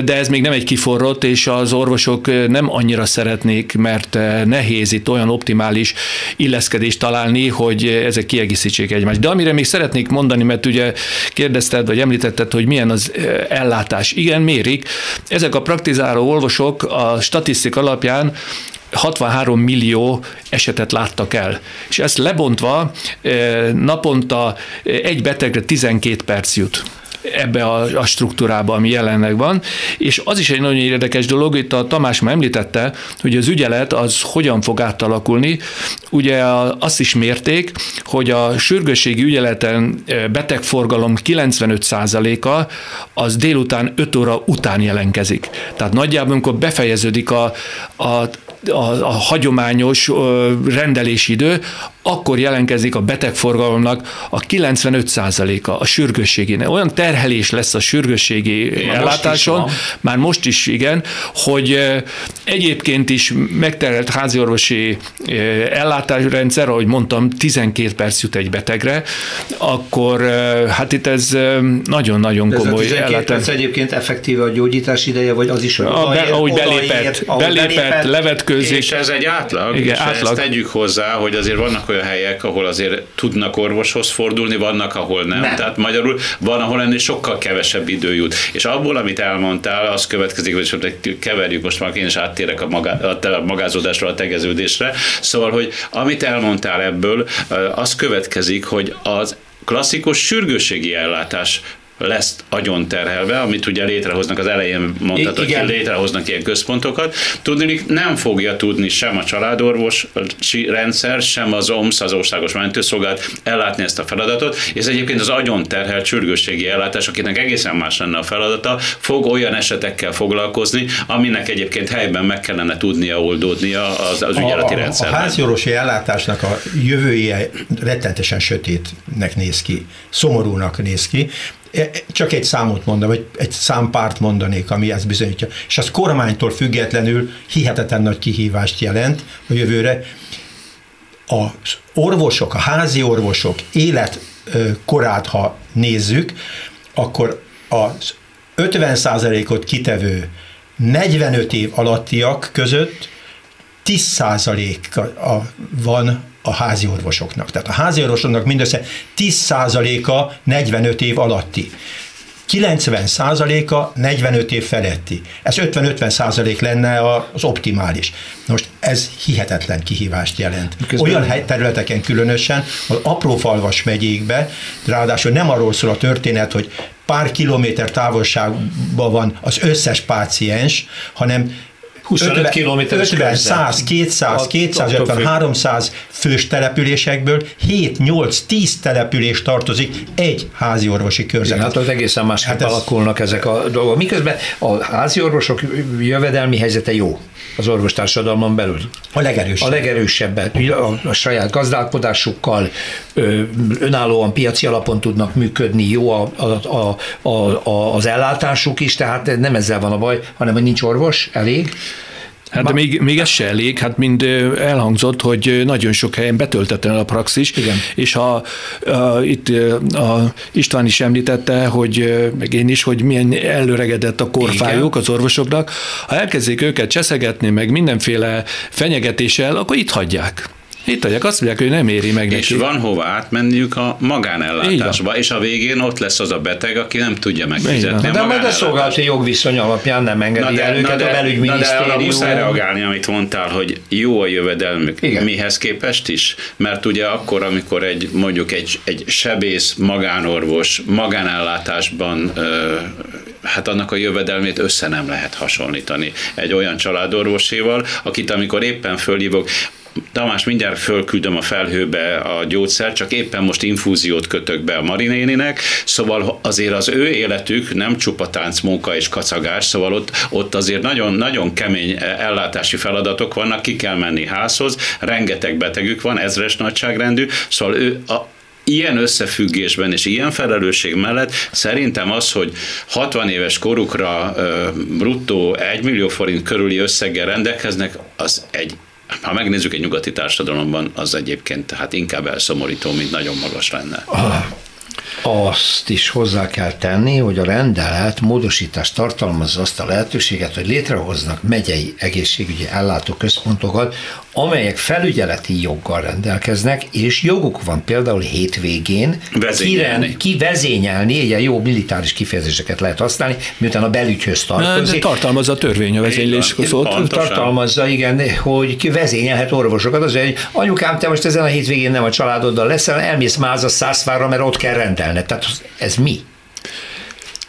De ez még nem egy kiforrott, és az orvosok nem annyira szeretnék, mert nehéz itt olyan optimális illeszkedést találni, hogy ezek kiegészítsék egymást. De amire még szeretnék mondani, mert ugye kérdezted, vagy említetted, hogy milyen az ellátás kutatás. Igen, mérik. Ezek a praktizáló olvosok a statisztik alapján 63 millió esetet láttak el. És ezt lebontva eh, naponta egy betegre 12 perc jut ebbe a, a struktúrába, ami jelenleg van. És az is egy nagyon érdekes dolog, itt a Tamás már említette, hogy az ügyelet az hogyan fog átalakulni. Ugye azt is mérték, hogy a sürgősségi ügyeleten e, betegforgalom 95%-a az délután 5 óra után jelenkezik. Tehát nagyjából, amikor befejeződik a, a a, a hagyományos rendelési idő, akkor jelenkezik a betegforgalomnak a 95%-a a sürgősségének. Olyan terhelés lesz a sürgősségi már ellátáson, most már most is igen, hogy egyébként is megterelt háziorvosi ellátásrendszer, ahogy mondtam, 12 perc jut egy betegre, akkor hát itt ez nagyon-nagyon komoly ez a 12 perc egyébként effektíve a gyógyítás ideje, vagy az is, hogy a, be, ahogy belépett, belépett, belépett levetkőzik. És ez egy átlag, igen, és átlag. ezt tegyük hozzá, hogy azért vannak olyan helyek, ahol azért tudnak orvoshoz fordulni, vannak, ahol nem. nem. Tehát magyarul van, ahol ennél sokkal kevesebb idő jut. És abból, amit elmondtál, az következik, hogy keverjük most már én is áttérek a, magá, a magázódásról a tegeződésre. Szóval, hogy amit elmondtál ebből, az következik, hogy az klasszikus sürgősségi ellátás lesz agyon terhelve, amit ugye létrehoznak az elején mondtad, hogy létrehoznak ilyen központokat. Tudni, nem fogja tudni sem a családorvosi rendszer, sem az OMS, az Országos Mentőszolgálat ellátni ezt a feladatot, és egyébként az agyon terhelt sürgősségi ellátás, akinek egészen más lenne a feladata, fog olyan esetekkel foglalkozni, aminek egyébként helyben meg kellene tudnia oldódnia az, az ügyeleti rendszer. A, a háziorvosi ellátásnak a jövője rettentesen sötétnek néz ki, szomorúnak néz ki, csak egy számot mondom, vagy egy számpárt mondanék, ami ezt bizonyítja. És az kormánytól függetlenül hihetetlen nagy kihívást jelent a jövőre. Az orvosok, a házi orvosok életkorát, ha nézzük, akkor az 50%-ot kitevő 45 év alattiak között 10% van a házi orvosoknak. Tehát a házi orvosoknak mindössze 10%-a 45 év alatti. 90%-a 45 év feletti. Ez 50-50% lenne az optimális. Most ez hihetetlen kihívást jelent. Közben Olyan területeken különösen, hogy apró falvas megyékbe, ráadásul nem arról szól a történet, hogy pár kilométer távolságban van az összes páciens, hanem 25 km 50, 100, 200, 250, 300 fős településekből 7, 8, 10 település tartozik egy házi orvosi körzet. Hát az egészen másképp hát ez... alakulnak ezek a dolgok. Miközben a házi orvosok jövedelmi helyzete jó az orvostársadalmon belül. A legerősebb. A legerősebb. A, a saját gazdálkodásukkal önállóan piaci alapon tudnak működni, jó a, a, a, a, az ellátásuk is, tehát nem ezzel van a baj, hanem hogy nincs orvos, elég. Hát de még, még ez se elég, hát mind elhangzott, hogy nagyon sok helyen betöltetlen a praxis, Igen. és ha a, itt a István is említette, hogy meg én is, hogy milyen előregedett a korfájuk Igen. az orvosoknak, ha elkezdik őket cseszegetni, meg mindenféle fenyegetéssel, akkor itt hagyják. Itt adják, azt mondják, hogy nem éri meg És neki. van hova átmenniük a magánellátásba, és a végén ott lesz az a beteg, aki nem tudja megfizetni. De majd a szolgálati jogviszony alapján nem engedi de, el őket de, a belügyminisztérium. Na de muszáj reagálni, amit mondtál, hogy jó a jövedelmük. Igen. Mihez képest is? Mert ugye akkor, amikor egy mondjuk egy, egy sebész, magánorvos, magánellátásban hát annak a jövedelmét össze nem lehet hasonlítani egy olyan családorvoséval, akit amikor éppen fölhívok, Tamás, mindjárt fölküldöm a felhőbe a gyógyszer, csak éppen most infúziót kötök be a Marinéninek, szóval azért az ő életük nem csupa táncmunka és kacagás, szóval ott, ott azért nagyon, nagyon kemény ellátási feladatok vannak, ki kell menni házhoz, rengeteg betegük van, ezres nagyságrendű, szóval ő a, ilyen összefüggésben és ilyen felelősség mellett szerintem az, hogy 60 éves korukra bruttó 1 millió forint körüli összeggel rendelkeznek, az egy ha megnézzük egy nyugati társadalomban, az egyébként hát inkább elszomorító, mint nagyon magas lenne. Azt is hozzá kell tenni, hogy a rendelet módosítás tartalmazza azt a lehetőséget, hogy létrehoznak megyei egészségügyi ellátó központokat, amelyek felügyeleti joggal rendelkeznek, és joguk van például hétvégén vezényelni. kivezényelni, ilyen jó militáris kifejezéseket lehet használni, miután a belügyhöz tartozik. De tartalmazza a törvény a vezénylés szót. Tartalmazza, igen, hogy ki vezényelhet orvosokat. Azért, hogy anyukám, te most ezen a hétvégén nem a családoddal leszel, elmész máz a szászvára, mert ott kell rendelni. Tehát ez mi?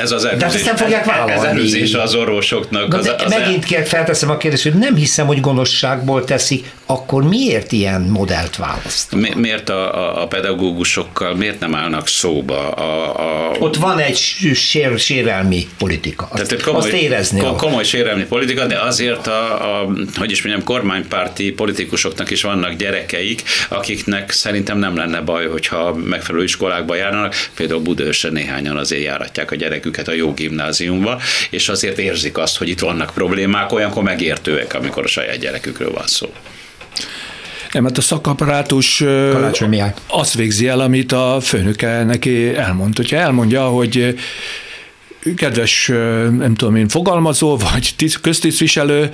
Ez az előzés. De ezt nem fogják vállalni. Ez előzés az orvosoknak. Az, az megint el... felteszem a kérdést, hogy nem hiszem, hogy gonoszságból teszik, akkor miért ilyen modellt választ? Mi, miért a, a, a pedagógusokkal, miért nem állnak szóba? A, a... Ott van egy sér, sérelmi politika. Azt, Tehát komoly, azt érezni. Komoly, komoly sérelmi politika, de azért a, a, hogy is mondjam, kormánypárti politikusoknak is vannak gyerekeik, akiknek szerintem nem lenne baj, hogyha megfelelő iskolákba járnak. Például Budaörsön néhányan azért járatják a gyereküket a jó gimnáziumba, és azért érzik azt, hogy itt vannak problémák, olyankor megértőek, amikor a saját gyerekükről van szó. Nem, hát a szakaparátus azt végzi el, amit a főnöke neki elmond. Hogyha elmondja, hogy kedves, nem tudom én, fogalmazó, vagy köztisztviselő,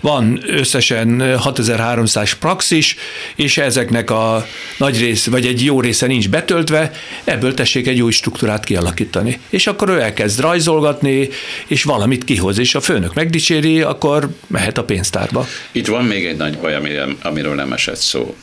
van összesen 6300 praxis, és ezeknek a nagy rész, vagy egy jó része nincs betöltve, ebből tessék egy új struktúrát kialakítani. És akkor ő elkezd rajzolgatni, és valamit kihoz, és a főnök megdicséri, akkor mehet a pénztárba. Itt van még egy nagy baj, amiről nem esett szó.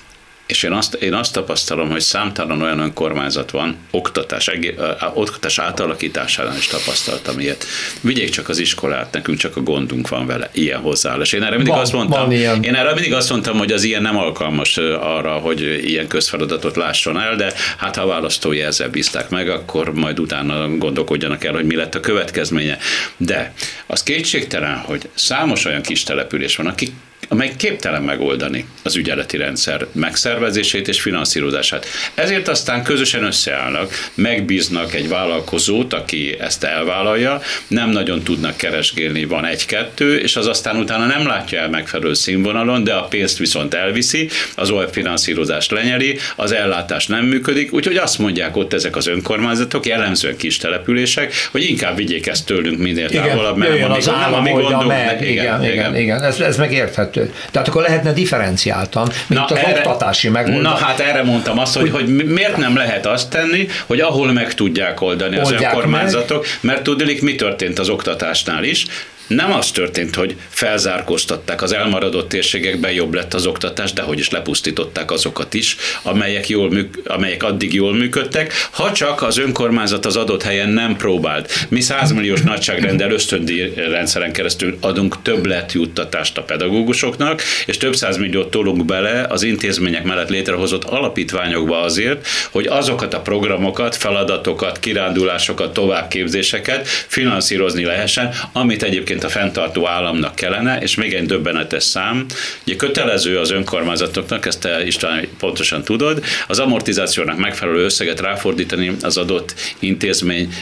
És én azt, én azt tapasztalom, hogy számtalan olyan önkormányzat van, oktatás, egé, oktatás átalakításánál is tapasztaltam ilyet. Vigyék csak az iskolát, nekünk csak a gondunk van vele, ilyen hozzáállás. Én erre mindig van, azt mondtam, én erre mindig azt mondtam, hogy az ilyen nem alkalmas arra, hogy ilyen közfeladatot lásson el, de hát ha a választói ezzel bízták meg, akkor majd utána gondolkodjanak el, hogy mi lett a következménye. De az kétségtelen, hogy számos olyan kis település van, akik amely képtelen megoldani az ügyeleti rendszer megszervezését és finanszírozását. Ezért aztán közösen összeállnak, megbíznak egy vállalkozót, aki ezt elvállalja, nem nagyon tudnak keresgélni, van egy-kettő, és az aztán utána nem látja el megfelelő színvonalon, de a pénzt viszont elviszi, az OEF finanszírozást lenyeli, az ellátás nem működik, úgyhogy azt mondják ott ezek az önkormányzatok, jellemzően kis települések, hogy inkább vigyék ezt tőlünk minél távolabb, mert van az állam, nem a mi gondunk. Meg, igen, igen, igen, igen, igen. Ez, ez megérthető kettő. Tehát akkor lehetne differenciáltan, mint Na, az erre, oktatási megoldás. Na hát erre mondtam azt, hogy, hogy miért nem lehet azt tenni, hogy ahol meg tudják oldani az önkormányzatok, meg. mert tudnék, mi történt az oktatásnál is, nem az történt, hogy felzárkóztatták az elmaradott térségekben, jobb lett az oktatás, de hogy is lepusztították azokat is, amelyek, jól műk, amelyek addig jól működtek, ha csak az önkormányzat az adott helyen nem próbált. Mi 100 milliós nagyságrendel ösztöndi rendszeren keresztül adunk többlet juttatást a pedagógusoknak, és több milliót tolunk bele az intézmények mellett létrehozott alapítványokba azért, hogy azokat a programokat, feladatokat, kirándulásokat, továbbképzéseket finanszírozni lehessen, amit egyébként egyébként a fenntartó államnak kellene, és még egy döbbenetes szám, ugye kötelező az önkormányzatoknak, ezt te István pontosan tudod, az amortizációnak megfelelő összeget ráfordítani az adott intézmény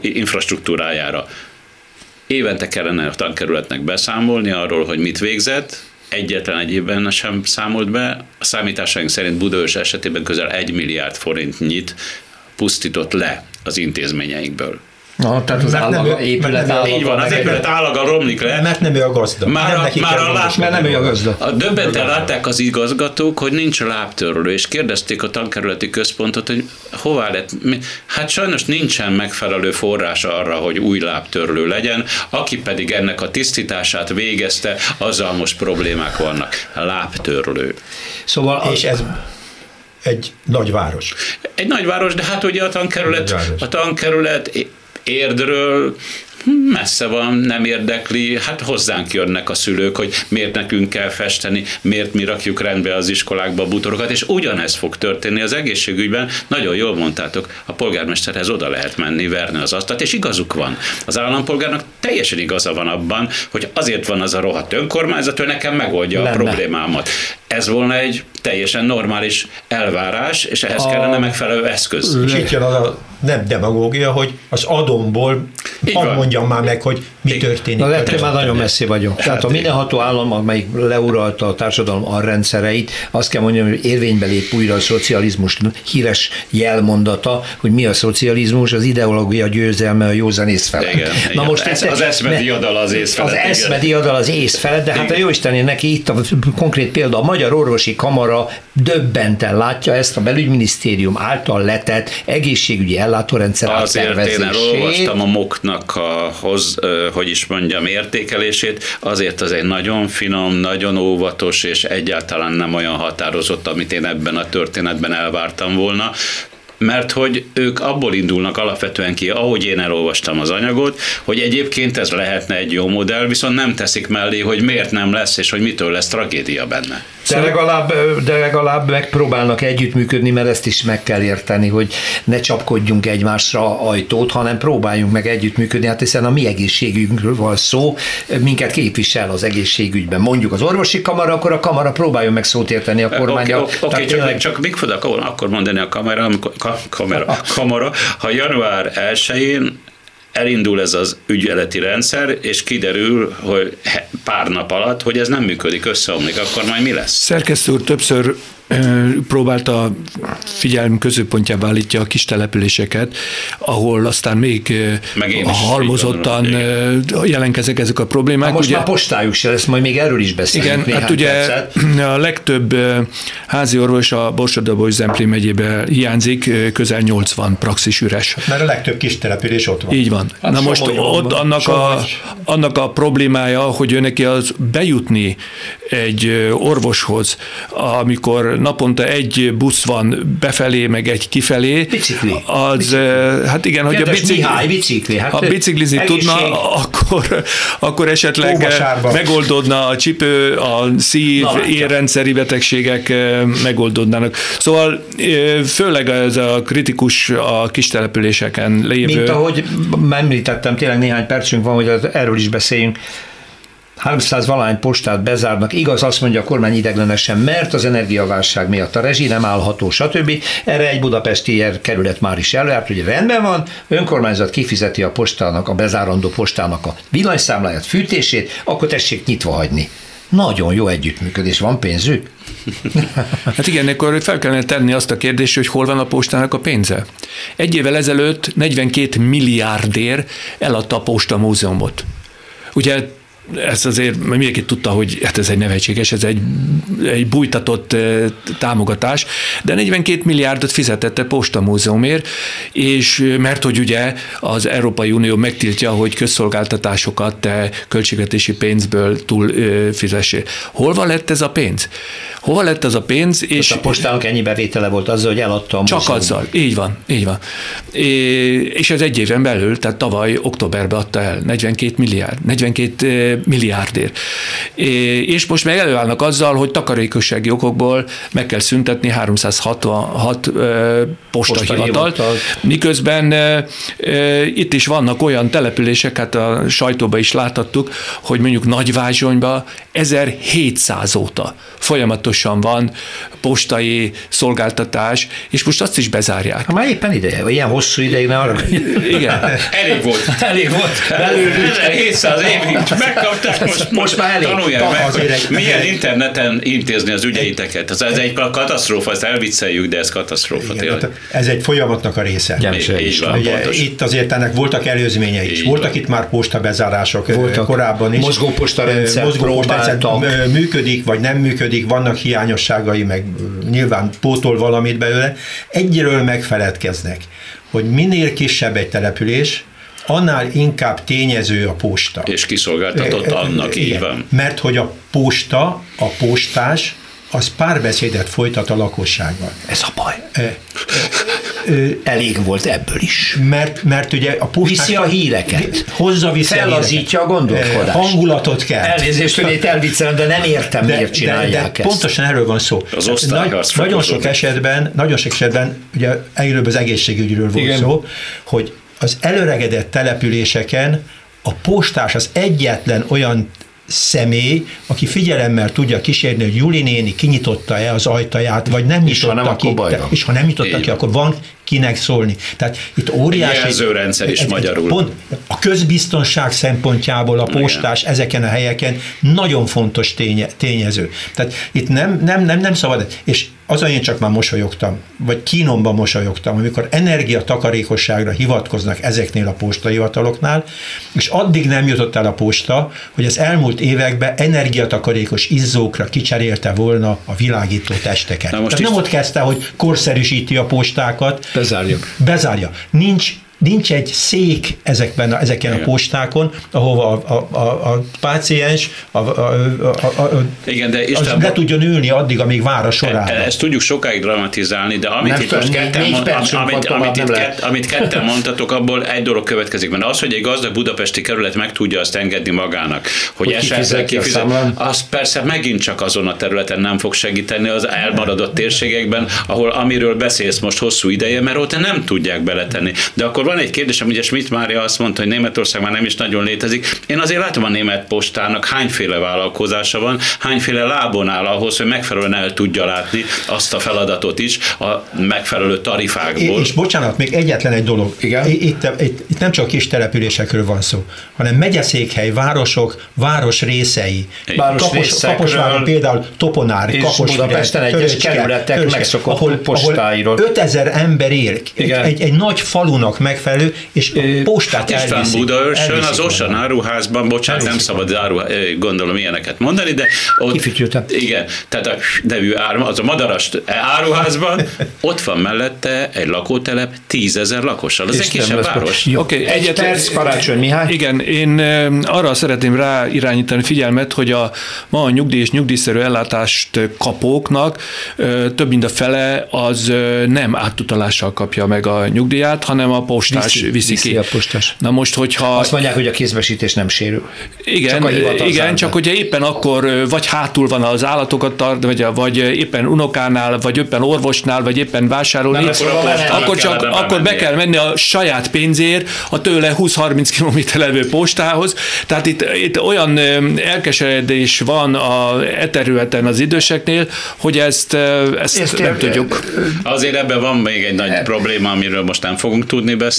infrastruktúrájára. Évente kellene a tankerületnek beszámolni arról, hogy mit végzett, egyetlen egy évben sem számolt be. A számításaink szerint Budaörs esetében közel egy milliárd forintnyit pusztított le az intézményeinkből. Na, tehát az állag, nem, épület állaga. Így van, az épület állaga romlik le. Mert nem ő a gazda. Már, nem a, már a, lát, mert nem ő a gazda. A döbbenten látták az igazgatók, hogy nincs a lábtörlő, és kérdezték a tankerületi központot, hogy hová lett. Hát sajnos nincsen megfelelő forrás arra, hogy új lábtörlő legyen, aki pedig ennek a tisztítását végezte, azzal most problémák vannak. Lábtörlő. Szóval és ez egy nagyváros. Egy nagyváros, de hát ugye a tankerület, a tankerület Érdről messze van, nem érdekli, hát hozzánk jönnek a szülők, hogy miért nekünk kell festeni, miért mi rakjuk rendbe az iskolákba a butorokat, és ugyanez fog történni az egészségügyben, nagyon jól mondtátok, a polgármesterhez oda lehet menni, verni az asztalt, és igazuk van. Az állampolgárnak teljesen igaza van abban, hogy azért van az a rohadt önkormányzat, hogy nekem megoldja Lenne. a problémámat. Ez volna egy teljesen normális elvárás, és ehhez a... kellene megfelelő eszköz. És itt jön az a nem demagógia, hogy az adomból hadd mondjam már meg, hogy mi Igen. történik. Na, lehet, már nagyon messzi vagyok. Tehát a mindenható állam, amelyik leuralta a társadalom a rendszereit, azt kell mondjam, hogy érvénybe lép újra a szocializmus híres jelmondata, hogy mi a szocializmus, az ideológia győzelme a józanész felett. Igen, Na igen. most ez, az eszme diadal az ész felett. Az eszme diadal az ész felett, de hát a jó Isten, neki itt a konkrét példa, a Magyar Orvosi Kamara döbbenten látja ezt a belügyminisztérium által letett egészségügyi ellátórendszer Azért én elolvastam a moknak a, hoz, hogy is mondjam, értékelését, azért az egy nagyon finom, nagyon óvatos, és egyáltalán nem olyan határozott, amit én ebben a történetben elvártam volna mert hogy ők abból indulnak alapvetően ki, ahogy én elolvastam az anyagot, hogy egyébként ez lehetne egy jó modell, viszont nem teszik mellé, hogy miért nem lesz, és hogy mitől lesz tragédia benne. De legalább, de legalább megpróbálnak együttműködni, mert ezt is meg kell érteni, hogy ne csapkodjunk egymásra ajtót, hanem próbáljunk meg együttműködni, hát hiszen a mi egészségünkről van szó, minket képvisel az egészségügyben. Mondjuk az orvosi kamara, akkor a kamara próbáljon meg szót érteni a kormányra. Oké, okay, okay, csak, tényleg... csak még fogok akkor mondani a kamera, amikor, ka, kamera, kamara, ha január 1-én elindul ez az ügyeleti rendszer, és kiderül, hogy pár nap alatt, hogy ez nem működik, összeomlik, akkor majd mi lesz? Szerkesztő úr többször próbálta figyelm középpontjába állítja a kis településeket, ahol aztán még halmozottan jelenkezek ezek a problémák. Na most ugye, már postájuk se lesz, majd még erről is beszélünk Igen, hát ugye percet. a legtöbb házi orvos a Borsodabos Zemplén megyébe hiányzik, közel 80 praxis üres. Hát mert a legtöbb kis település ott van. Így van. Hát Na most ott annak a, annak a problémája, hogy ő neki az bejutni egy orvoshoz, amikor naponta egy busz van befelé, meg egy kifelé. Bicikli. Az, bicikli. hát igen, hogy a bicikli, Mihály, bicikli. Hát ha biciklizni egészség. tudna, akkor, akkor esetleg Óvasárba. megoldódna a csipő, a szív, Na, érrendszeri betegségek megoldódnának. Szóval főleg ez a kritikus a kis településeken lévő. Mint ahogy említettem, tényleg néhány percünk van, hogy erről is beszéljünk. 300 valány postát bezárnak, igaz, azt mondja a kormány ideglenesen, mert az energiaválság miatt a rezsi nem állható, stb. Erre egy budapesti kerület már is előállt, hogy rendben van, önkormányzat kifizeti a postának, a bezárandó postának a villanyszámláját, fűtését, akkor tessék nyitva hagyni. Nagyon jó együttműködés, van pénzük? Hát igen, akkor fel kellene tenni azt a kérdést, hogy hol van a postának a pénze. Egy évvel ezelőtt 42 milliárdér eladta a Posta Múzeumot. Ugye ez azért mindenki tudta, hogy hát ez egy nevetséges, ez egy, egy bújtatott támogatás, de 42 milliárdot fizetette Posta Múzeumért, és mert hogy ugye az Európai Unió megtiltja, hogy közszolgáltatásokat te költségvetési pénzből túl fizessél. Hol van lett ez a pénz? Hova lett ez a pénz? És Most a postának ennyi bevétele volt azzal, hogy eladta a Csak múzeum. azzal, így van, így van. És ez egy éven belül, tehát tavaly októberben adta el 42 milliárd, 42 milliárdért. És most meg előállnak azzal, hogy takarékossági okokból meg kell szüntetni 366 postahivatalt, miközben itt is vannak olyan települések, hát a sajtóban is láthattuk, hogy mondjuk Nagyvázsonyban 1700 óta folyamatosan van postai szolgáltatás, és most azt is bezárják. Ha már éppen ideje, ilyen hosszú ideig nem arra. Igen. Elég volt. Elég volt. Belül 1700 évig megkapták, most, most már elég. Tanulják meg, hogy egy, milyen interneten intézni az ügyeiteket. Ez, ez egy katasztrófa, ezt elvicceljük, de ez katasztrófa igen, tényleg. Ez egy folyamatnak a része. Igen, így van, Ugye, itt azért ennek voltak előzményei is. Így voltak van. itt már postabezárások voltak. korábban is. Mozgóposta rendszer, rendszer működik, vagy nem működik, vannak hiányosságai, meg nyilván pótol valamit belőle. Egyről megfeledkeznek, hogy minél kisebb egy település, annál inkább tényező a posta. És kiszolgáltatott annak, Igen, így van. Mert hogy a posta, a postás, az párbeszédet folytat a lakossággal. Ez a baj. E, Elég volt ebből is. Mert, mert ugye a postás... Viszi a híreket. Hozza vissza Fellazítja a gondolkodást. Hangulatot kell. Elnézést, hogy itt elviccelem, de nem értem, de, miért csinálják de, de ezt. Pontosan erről van szó. Az Nagy, nagyon sok esetben, nagyon sok esetben, ugye előbb az egészségügyről volt Igen. szó, hogy az előregedett településeken a postás az egyetlen olyan személy, aki figyelemmel tudja kísérni, hogy Juli néni kinyitotta-e az ajtaját, vagy nem nyitotta és ha nem, ki, és ha nem nyitotta ki, akkor van kinek szólni. Tehát itt óriási... Jelzőrendszer is egy, magyarul. Pont a közbiztonság szempontjából a postás Igen. ezeken a helyeken nagyon fontos ténye, tényező. Tehát itt nem, nem, nem, nem szabad, és azon én csak már mosolyogtam, vagy kínomban mosolyogtam, amikor energiatakarékosságra hivatkoznak ezeknél a postahivataloknál, és addig nem jutott el a posta, hogy az elmúlt években energiatakarékos izzókra kicserélte volna a világító testeket. Na most Tehát nem ott kezdte, hogy korszerűsíti a postákat, Bezárjuk. Bezárja. Nincs nincs egy szék ezekben a, ezeken Igen. a postákon, ahova a, a, a, a páciens a, a, a, a, Igen, de Isten, le tudjon ülni addig, amíg vár a sorában. E, ezt tudjuk sokáig dramatizálni, de amit nem itt most ketten, mond, amit, amit, amit, itt kett, amit ketten mondtatok, abból egy dolog következik, mert az, hogy egy gazdag budapesti kerület meg tudja azt engedni magának, hogy, hogy esetleg kifizet, az persze megint csak azon a területen nem fog segíteni az elmaradott térségekben, ahol amiről beszélsz most hosszú ideje, mert ott nem tudják beletenni. De akkor van egy kérdésem, ugye Schmidt Mária azt mondta, hogy Németország már nem is nagyon létezik. Én azért látom a német postának hányféle vállalkozása van, hányféle lábon áll ahhoz, hogy megfelelően el tudja látni azt a feladatot is a megfelelő tarifákból. És bocsánat, még egyetlen egy dolog. Igen? Itt, itt, itt nem csak kis településekről van szó, hanem megyeszékhely, városok, város részei. Város Kapos, részekről, Kaposváron például Toponár, és Kaposváron, Budapesten egyes kerületek megszokott postáiról. 5000 ember él, egy, Igen. egy, egy nagy falunak megfelelő, és a postát Hát István. Budaörsön, az Osan áruházban, bocsánat, nem Elviszik szabad áru, gondolom ilyeneket mondani, de ott, igen, tehát a nevű áru, az a madaras áruházban, ott van mellette egy lakótelep tízezer lakossal, az egy kisebb lesz- város. Oké, Egy perc, Karácsony Mihály. Igen, én arra szeretném ráirányítani figyelmet, hogy a ma a nyugdíj és nyugdíjszerű ellátást kapóknak több mint a fele az nem átutalással kapja meg a nyugdíját, hanem a postás Viszi- viszi, viszi ki. a postás. Na most, hogyha... Azt mondják, hogy a kézbesítés nem sérül. Igen, Csak igen csak hogyha éppen akkor vagy hátul van az állatokat tart, vagy, vagy éppen unokánál, vagy éppen orvosnál, vagy éppen vásárolni, Nem, akkor akkor, akkor csak akkor be kell menni a saját pénzért a tőle 20-30 km levő postához. Tehát itt, itt olyan elkeseredés van a e területen az időseknél, hogy ezt, ezt, Ezt nem tudjuk. Azért ebben van még egy nagy probléma, amiről most nem fogunk tudni beszélni,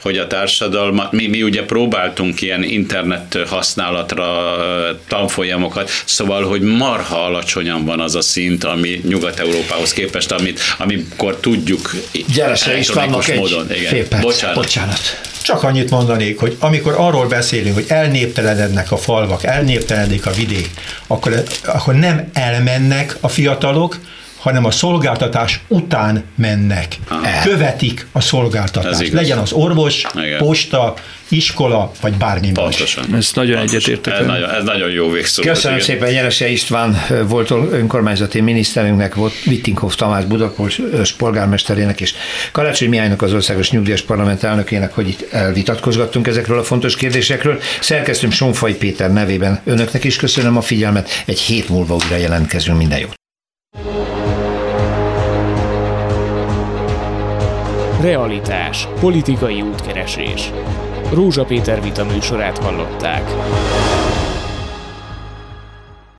hogy a társadalmat, mi, mi ugye próbáltunk ilyen internet használatra ö, tanfolyamokat, szóval, hogy marha alacsonyan van az a szint, ami Nyugat-Európához képest, amit, amikor tudjuk Gyerese Istvánnak egy módon. Igen. fél perc. Bocsánat. Bocsánat. Csak annyit mondanék, hogy amikor arról beszélünk, hogy elnéptelenednek a falvak, elnéptelenedik a vidék, akkor, akkor nem elmennek a fiatalok, hanem a szolgáltatás után mennek. Aha. Követik a szolgáltatást. Legyen az orvos, Igen. posta, iskola, vagy bármi más. Pontosan. Ezt nagyon egyetértek Ez nagyon, ez nagyon jó végszó. Köszönöm igen. szépen Jerese István volt önkormányzati miniszterünknek, volt Wittinghoff Tamás Budapest polgármesterének és Karácsony Mihálynak az Országos Nyugdíjas Parlament elnökének, hogy itt elvitatkozgattunk ezekről a fontos kérdésekről. Szerkesztőm Sonfai Péter nevében önöknek is köszönöm a figyelmet. Egy hét múlva újra jelentkezünk. Minden jót! Realitás. Politikai útkeresés. Rózsa Péter vita műsorát hallották.